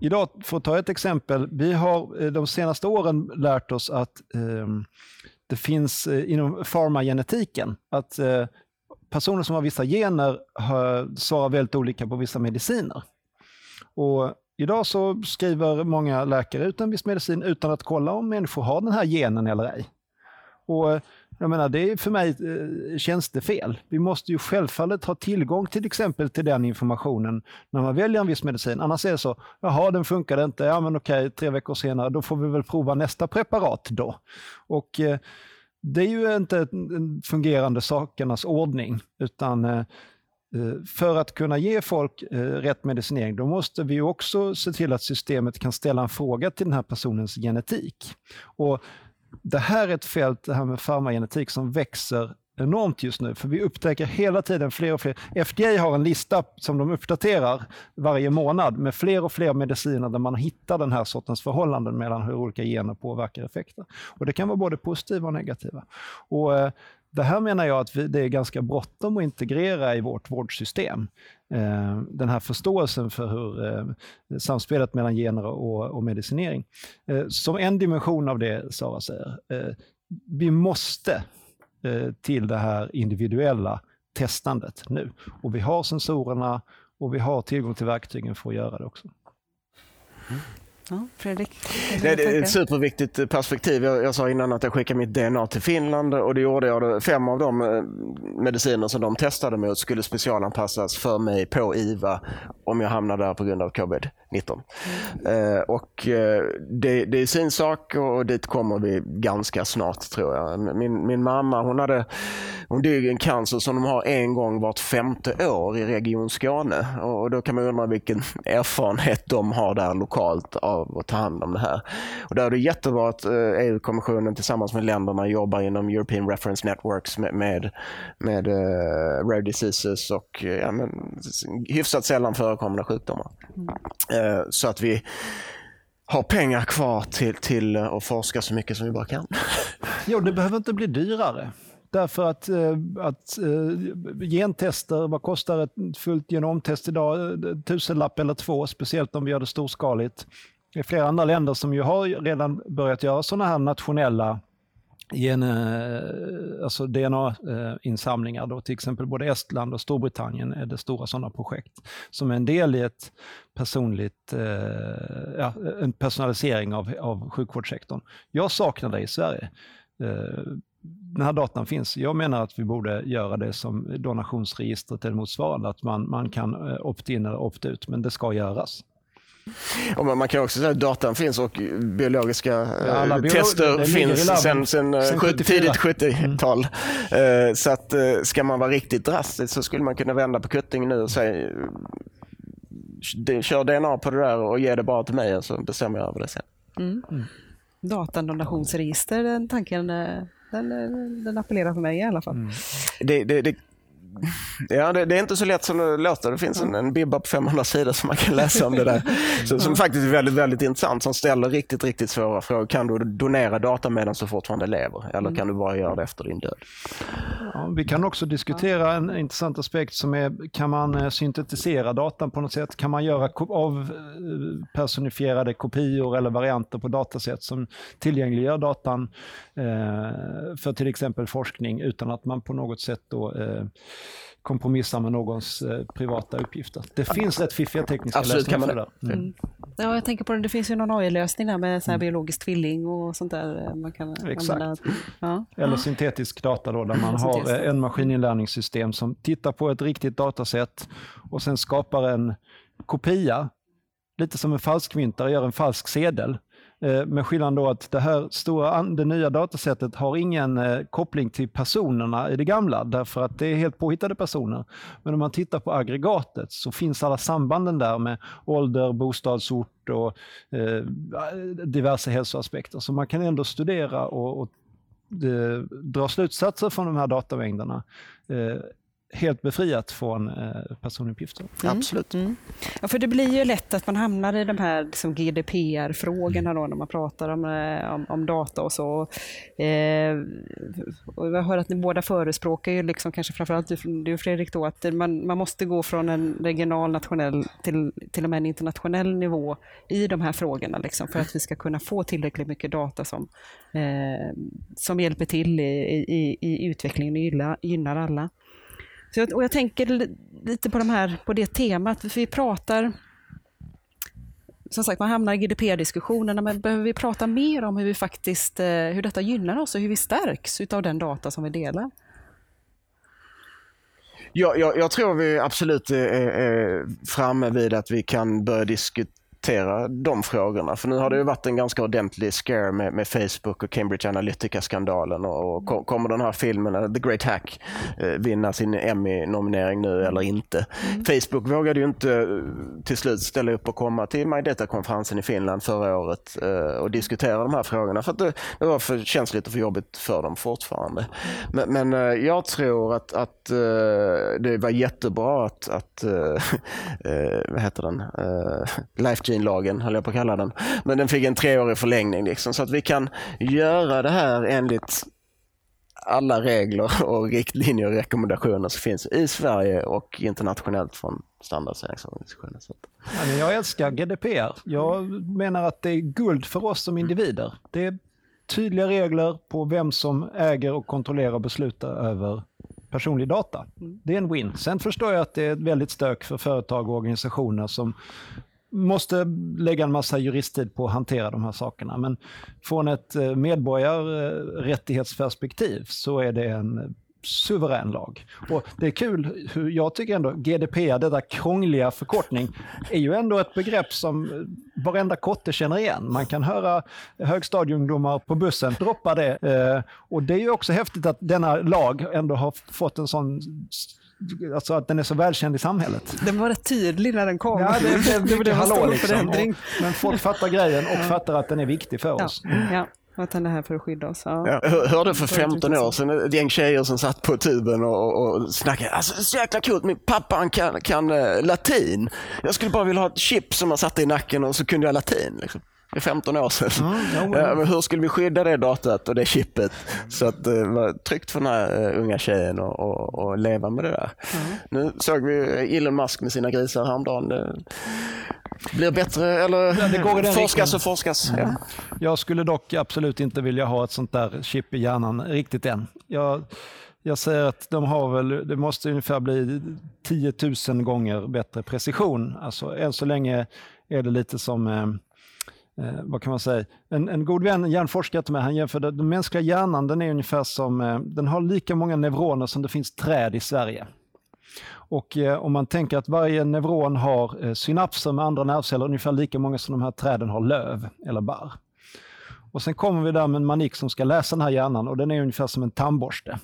idag, för att ta ett exempel, vi har eh, de senaste åren lärt oss att eh, det finns eh, inom farmagenetiken att eh, personer som har vissa gener har, svarar väldigt olika på vissa mediciner. Och idag så skriver många läkare ut en viss medicin utan att kolla om människor har den här genen eller ej. Och jag menar, det är för mig eh, tjänstefel. Vi måste ju självfallet ha tillgång till exempel till den informationen när man väljer en viss medicin. Annars är det så, jaha den funkade inte, ja men okej, tre veckor senare, då får vi väl prova nästa preparat då. Och eh, det är ju inte en fungerande sakernas ordning, utan eh, eh, för att kunna ge folk eh, rätt medicinering, då måste vi också se till att systemet kan ställa en fråga till den här personens genetik. Och det här är ett fält, det här med farmagenetik, som växer enormt just nu, för vi upptäcker hela tiden fler och fler. FDA har en lista som de uppdaterar varje månad med fler och fler mediciner där man hittar den här sortens förhållanden mellan hur olika gener påverkar effekter. Och Det kan vara både positiva och negativa. Och eh, det här menar jag att vi, det är ganska bråttom att integrera i vårt vårdsystem. Eh, den här förståelsen för hur eh, samspelet mellan gener och, och medicinering. Som en dimension av det Sara säger, vi måste Eh, till det här individuella testandet nu. Och vi har sensorerna och vi har tillgång till verktygen för att göra det också. Mm. Ja, Fredrik? Det, det är ett superviktigt perspektiv. Jag, jag, sa innan att jag skickade mitt DNA till Finland och det gjorde jag. Fem av de eh, mediciner som de testade mot skulle specialanpassas för mig på IVA om jag hamnade där på grund av covid-19. Mm. Eh, och eh, det, det, är sin sak och dit kommer vi ganska snart tror jag. Min, min mamma hon hade hon dog i en cancer som de har en gång vart femte år i Region Skåne. Och då kan man undra vilken erfarenhet de har där lokalt av att ta hand om det här. Och där är det jättebra att EU-kommissionen eh, e tillsammans med länderna jobbar inom European Reference Networks med, med, med uh, rare diseases och ja, men, hyfsat sällan förekommande sjukdomar. Mm. Uh, så att vi har pengar kvar till, till att forska så mycket som vi bara kan. Jo, det behöver inte bli dyrare. Därför att, eh, att eh, gentester, vad kostar ett fullt genomtest idag? Eh, tusenlapp eller två, speciellt om vi gör det storskaligt. Det är flera andra länder som ju har redan börjat göra sådana här nationella gen, alltså DNA-insamlingar. Då, till exempel både Estland och Storbritannien är det stora sådana projekt som är en del i ett personligt, ja, en personalisering av, av sjukvårdssektorn. Jag saknar det i Sverige den här datan finns. Jag menar att vi borde göra det som donationsregistret eller motsvarande, att man, man kan eh, opt-in eller opt-ut, men det ska göras. Och man kan också säga att datan finns och biologiska ja, eh, tester det, finns sedan sen, eh, sen tidigt 70-tal. Mm. Så att ska man vara riktigt drastisk så skulle man kunna vända på kuttingen nu och säga kör DNA på det där och ge det bara till mig så bestämmer jag över det sen. Mm. Mm. Datadonationsregister, den tanken den, eh, den appellerar för mig i alla fall. Mm. Det, det, det, Ja, det, det, är inte så lätt som det låter. Det finns en, en bibba på 500 sidor som man kan läsa om det där. Så, som faktiskt är väldigt, väldigt intressant. Som ställer riktigt, riktigt svåra frågor. Kan du donera data medan du fortfarande lever? Eller kan du bara göra det efter din död? Ja, vi kan också diskutera en intressant aspekt som är, kan man eh, syntetisera datan på något sätt? Kan man göra avpersonifierade eh, kopior eller varianter på datasätt som tillgängliggör datan eh, för till exempel forskning utan att man på något sätt då eh, kompromissa med någons eh, privata uppgifter. Det finns rätt fiffiga tekniska Absolut, lösningar för det. Mm. Ja, jag tänker på det, det finns ju någon AI-lösning där med så här mm. biologisk tvilling och sånt där. Eh, man kan Exakt. Använda. Ja. Eller syntetisk data då, där man har eh, en maskininlärningssystem som tittar på ett riktigt datasätt och sen skapar en kopia, lite som en falskmyntare gör en falsk sedel Eh, med skillnaden då att det här stora, det nya datasättet har ingen eh, koppling till personerna i det gamla, därför att det är helt påhittade personer. Men om man tittar på aggregatet så finns alla sambanden där med ålder, bostadsort och eh, diverse hälsoaspekter. Så man kan ändå studera och, och eh, dra slutsatser från de här datamängderna helt befriat från eh, personuppgifter. Mm. Absolut. Mm. Ja, för det blir ju lätt att man hamnar i de här liksom GDPR-frågorna då, när man pratar om, eh, om, om data och så. Eh, och jag hör att ni båda förespråkar ju, liksom, kanske framförallt du, du Fredrik, då, att man, man måste gå från en regional, nationell till, till och med en internationell nivå i de här frågorna, liksom, för att vi ska kunna få tillräckligt mycket data som, eh, som hjälper till i, i, i utvecklingen och gynnar alla. Så jag, och jag tänker lite på, de här, på det temat, för vi pratar som sagt, man hamnar i GDPR-diskussionerna, men behöver vi prata mer om hur, vi faktiskt, eh, hur detta gynnar oss och hur vi stärks av den data som vi delar? Ja, jag, jag tror vi absolut eh, eh, är, är framme vid att vi kan börja diskutera diskutera de frågorna. För nu har det ju varit en ganska ordentlig scare med, med Facebook och Cambridge Analytica-skandalen. Och, och kommer den här filmen, The Great Hack, eh, vinna sin Emmy-nominering nu eller inte? Mm. Facebook vågade ju inte eh, till slut ställa upp och komma till My Data-konferensen i Finland förra året eh, och diskutera de här frågorna för att det, det var för känsligt och för jobbigt för dem fortfarande. Men, men eh, jag tror att, att eh, det var jättebra att, att vad heter den, Life Gene-lagen höll jag på att kalla den. Men den fick en treårig förlängning liksom, så att vi kan göra det här enligt alla regler och riktlinjer och rekommendationer som finns i Sverige och internationellt från standardiseringsorganisationer. Ja, jag älskar GDPR. Jag menar att det är guld för oss som individer. Det är tydliga regler på vem som äger och kontrollerar och beslutar över personlig data. Det är en win. Sen förstår jag att det är ett väldigt stök för företag och organisationer som måste lägga en massa juristtid på att hantera de här sakerna. Men från ett eh, medborgarrättighetsperspektiv så är det en suverän lag. Och det är kul hur jag tycker ändå GDPR, detta krångliga förkortning, är ju ändå ett begrepp som eh, varenda kotte känner igen. Man kan höra högstadieungdomar på bussen droppa det. Eh, och det är ju också häftigt att denna lag ändå har fått en sån alltså att den är så välkänd i samhället. Den var rätt tydlig när den kom. Ja, det, det, det, det var stor liksom. förändring. Och, men folk fattar grejen och ja. fattar att den är viktig för oss. Ja. Att han är här för att skydda oss. Ja. Ja, jag hörde för 15 år sedan ett gäng tjejer som satt på tuben och, och snackade. Alltså, så jäkla coolt, min pappa han kan, kan uh, latin. Jag skulle bara vilja ha ett chip som man satte i nacken och så kunde jag latin. Liksom. Det är 15 år sedan. Mm, ja, men hur skulle vi skydda det datat och det chippet så att det var tryggt för den här uh, unga tjejen att leva med det där. Mm. Nu såg vi Elon Musk med sina grisar häromdagen. Det blir bättre, eller ja, det går i forskas och forskas. Ja. Jag skulle dock absolut inte vilja ha ett sånt där chip i hjärnan riktigt än. Jag, jag säger att de har väl, det måste ungefär bli 10 000 gånger bättre precision. Alltså än så länge är det lite som eh, vad kan man säga? En, en god vän, en hjärnforskare till mig, han jämförde den mänskliga hjärnan, den är ungefär som, eh, den har lika många neuroner som det finns träd i Sverige. Och eh, om man tänker att varje neuron har eh, synapser med andra nervceller, ungefär lika många som de här träden har löv eller barr. Och sen kommer vi där med en manik som ska läsa den här hjärnan och den är ungefär som en tandborste.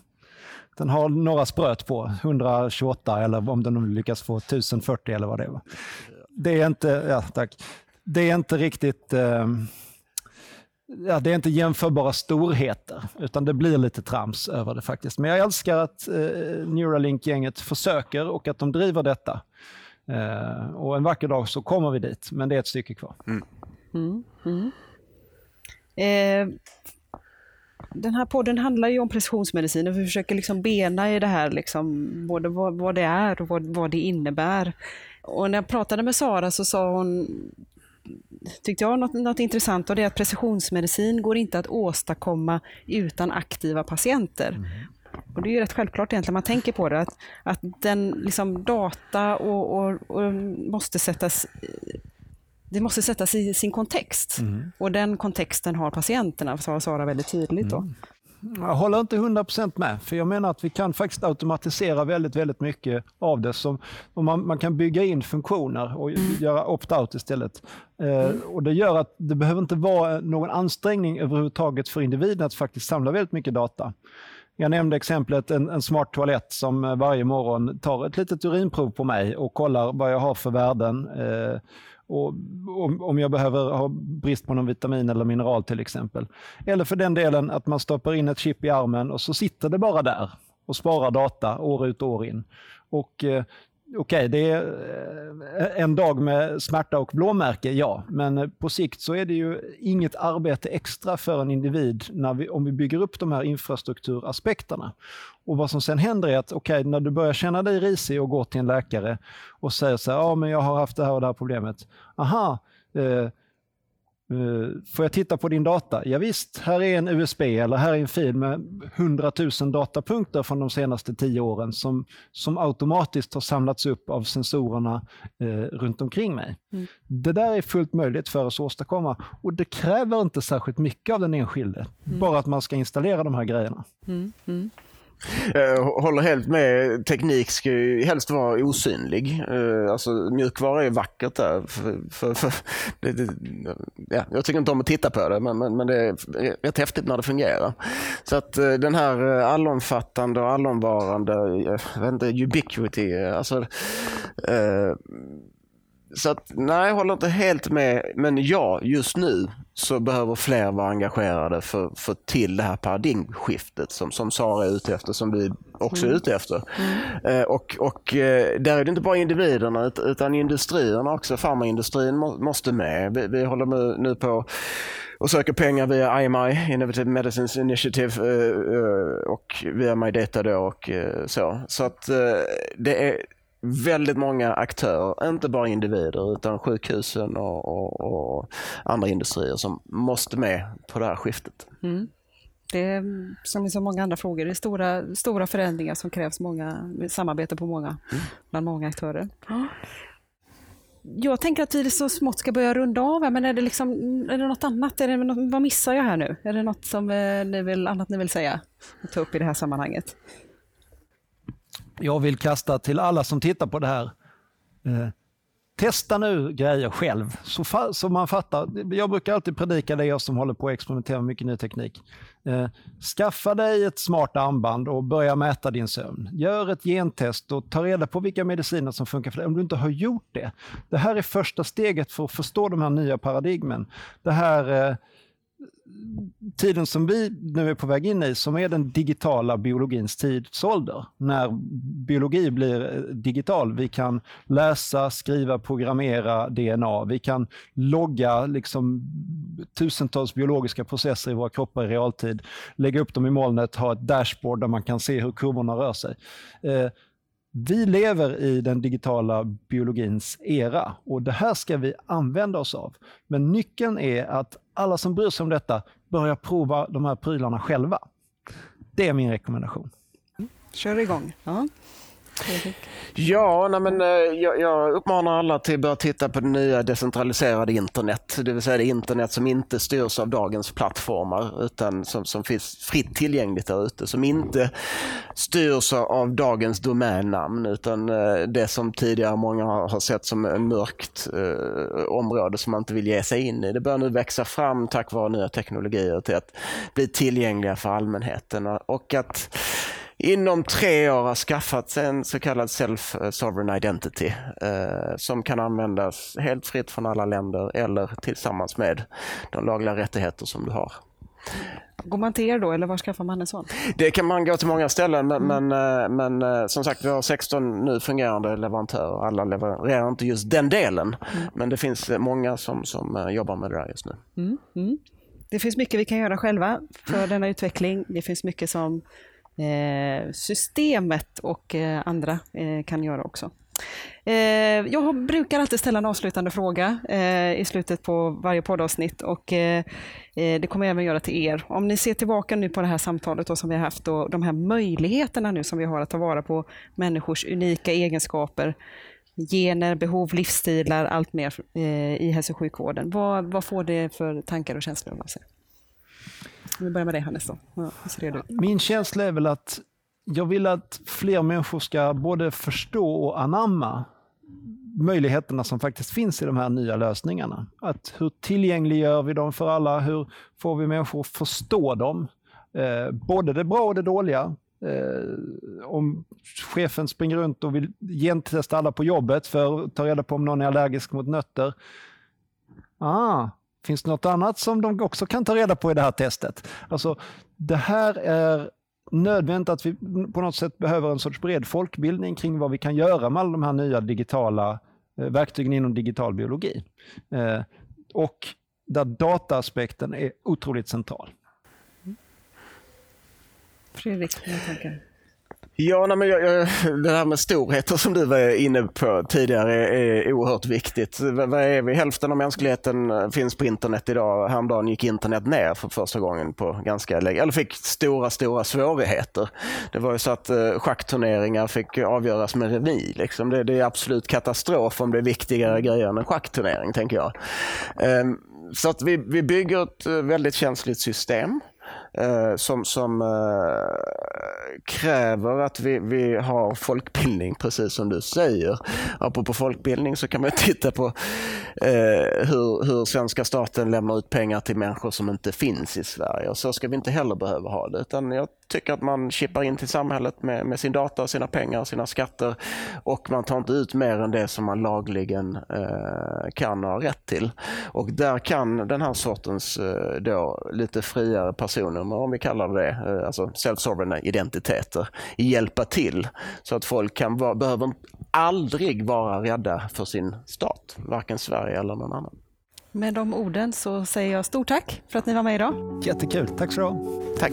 Den har några spröt på, 128 eller om den nu lyckas få 1040 eller vad det var. Det är inte, ja, tack. Det är inte riktigt eh, ja, det är inte jämförbara storheter, utan det blir lite trams över det faktiskt. Men jag älskar att eh, Neuralink-gänget försöker och att de driver detta. Eh, och en vacker dag så kommer vi dit, men det är ett stycke kvar. Mm. Mm, mm. Eh, den här podden handlar ju om precisionsmedicin och vi försöker liksom bena i det här, liksom, både vad, vad det är och vad, vad det innebär. Och när jag pratade med Sara så sa hon tyckte jag något, något intressant och det är att precisionsmedicin går inte att åstadkomma utan aktiva patienter. Mm. Och Det är ju rätt självklart egentligen, man tänker på det, att, att den liksom data och, och, och måste sättas det måste sättas i sin kontext. Mm. Och den kontexten har patienterna, sa Sara väldigt tydligt. Då. Mm. Jag håller inte 100% med, för jag menar att vi kan faktiskt automatisera väldigt, väldigt mycket av det. Som, och man, man kan bygga in funktioner och mm. göra opt-out istället. Eh, och Det gör att det behöver inte vara någon ansträngning överhuvudtaget för individen att faktiskt samla väldigt mycket data. Jag nämnde exemplet en, en smart toalett som eh, varje morgon tar ett litet urinprov på mig och kollar vad jag har för värden. Eh, och om, jag behöver ha brist på någon vitamin eller mineral till exempel. Eller för den delen att man stoppar in ett chip i armen och så sitter det bara där och sparar data år ut och år in. Och eh, Okej, okay, det är eh, en dag med smärta och blåmärke, ja. Men eh, på sikt så är det ju inget arbete extra för en individ när vi, om vi bygger upp de här infrastrukturaspekterna. Och vad som sen händer är att, okej, okay, när du börjar känna dig risig och går till en läkare och säger så här, ja men jag har haft det här och det här problemet. Aha, eh, får jag titta på din data? Ja, visst, här är en USB eller här är en fil med 100 000 datapunkter från de senaste tio åren som, som automatiskt har samlats upp av sensorerna uh, runt omkring mig. Mm. Det där är fullt möjligt för oss att åstadkomma och det kräver inte särskilt mycket av den enskilde, mm. bara att man ska installera de här grejerna. Mm. Eh, jag håller helt med. Teknik ska ju helst vara osynlig. Eh, alltså, mjukvara är vackert där. För, för, för, det, det, ja, jag tycker inte om att titta på det, men, men, men det är rätt häftigt när det fungerar. Så att eh, den här allomfattande och allomvarande, jag vet inte, ubiquity, alltså eh, så att, nej, jag håller inte helt med. Men ja, just nu så behöver fler vara engagerade för att få till det här paradigmskiftet som, som Sara är ute efter, som vi också är mm. ute efter. Mm. Eh, och, och eh, där är det inte bara individerna utan industrierna också. Farmaindustrin må, måste med. Vi, vi håller med, nu på och söker pengar via IMI, Innovative Medicines Initiative eh, eh, och via MyData då och så. Så att det är väldigt många aktörer, inte bara individer utan sjukhusen och, och, och andra industrier som måste med på det här skiftet. Mm. Det är som i så många andra frågor, det är stora, stora förändringar som krävs många, samarbete på många, mm. bland många aktörer. Jag tänker att vi så smått ska börja runda av, men är det, liksom, är det något annat? Är det något, vad missar jag här nu? Är det något som eh, ni vill, annat ni vill säga? Ta upp i det här sammanhanget? Jag vill kasta till alla som tittar på det här. Eh, testa nu grejer själv så, så man fattar. Jag brukar alltid predika det, jag som håller på att experimentera med mycket ny teknik. Eh, skaffa dig ett smart armband och börja mäta din sömn. Gör ett gentest och ta reda på vilka mediciner som funkar för dig om du inte har gjort det. Det här är första steget för att förstå de här nya paradigmen. Det här eh, tiden som vi nu är på väg in i, som är den digitala biologins tidsålder, när biologi blir eh, digital. Vi kan läsa, skriva, programmera DNA. Vi kan logga liksom tusentals biologiska processer i våra kroppar i realtid, lägga upp dem i molnet, ha ett dashboard där man kan se hur kurvorna rör sig. Eh, vi lever i den digitala biologins era och det här ska vi använda oss av. Men nyckeln är att alla som bryr sig om detta börjar prova de här prylarna själva. Det är min rekommendation. Kör igång. Ja. Ja, nej men, eh, jag, jag, uppmanar alla till att börja titta på det nya decentraliserade internet. Det vill säga det internet som inte styrs av dagens plattformar utan som, som finns fritt tillgängligt där ute. Som inte styrs av dagens domännamn utan eh, det som tidigare många har sett som ett mörkt eh, område som man inte vill ge sig in i. Det börjar nu växa fram tack vare nya teknologier till att bli tillgängliga för allmänheten. Och att inom tre år har skaffat sig en så kallad self-sovereign identity eh, som kan användas helt fritt från alla länder eller tillsammans med de lagliga rättigheter som du har. Går man till er då eller var skaffar man en sån? Det kan man gå till många ställen men, mm. men, eh, men, eh, som sagt vi har 16 nu fungerande leverantörer. Alla levererar inte just den delen mm. men det finns många som, som eh, jobbar med det där just nu. Mm. mm. Det finns mycket vi kan göra själva för denna utveckling. Det finns mycket som Eh, Eh, systemet och eh, andra eh, kan göra också. Jag brukar alltid ställa en avslutande fråga i slutet på varje poddavsnitt och det kommer jag även göra till er. Om ni ser tillbaka nu på det här samtalet som vi har haft och de här möjligheterna nu som vi har att ta vara på människors unika egenskaper, gener, behov, livsstilar, allt mer i hälso och sjukvården. Vad, vad får det för tankar och känslor av sig? Vi börjar med dig Hannes då. Ja, ser du? Min känsla är väl att jag vill att fler människor ska både förstå och anamma möjligheterna som faktiskt finns i de här nya lösningarna. Att hur tillgängliggör vi dem för alla? Hur får vi människor att förstå dem? Eh, både det bra och det dåliga. Eh, om chefen springer runt och vill gentesta alla på jobbet för att ta reda på om någon är allergisk mot nötter. Ah, Finns det något annat som de också kan ta reda på i det här testet? Alltså, det här är nödvändigt att vi på något sätt behöver en sorts bred folkbildning kring vad vi kan göra med alla de här nya digitala eh, verktygen inom digital biologi. Eh, och där dataaspekten är otroligt central. Fredrik, dina tankar? Ja, nej, men jag, jag, det här med storheter som du var inne på tidigare är, är oerhört viktigt. Vad är vi? Hälften av mänskligheten eh, finns på internet idag. Häromdagen gick internet ner för första gången på ganska länge, eller fick stora, stora svårigheter. Det var ju så att eh, schackturneringar fick avgöras med remi. Liksom. Det, det, är absolut katastrof om det är viktigare grejer än en schackturnering, tänker jag. Eh, så att vi, vi bygger ett eh, väldigt känsligt system eh, som, som eh, kräver att vi, vi har folkbildning, precis som du säger. Apropå folkbildning så kan man titta på eh, hur, hur svenska staten lämnar ut pengar till människor som inte finns i Sverige. Och så ska vi inte heller behöva ha det. Utan jag tycker att man chippar in till samhället med, med sin data, sina pengar, sina skatter och man tar inte ut mer än det som man lagligen eh, kan och har rätt till. Och där kan den här sortens eh, då, lite friare personer, om vi kallar det eh, alltså self-sovereign identiteter, hjälpa till så att folk kan vara, behöver aldrig vara rädda för sin stat, varken Sverige eller någon annan. Med de orden så säger jag stort tack för att ni var med idag. Jättekul, tack så du ha. Tack!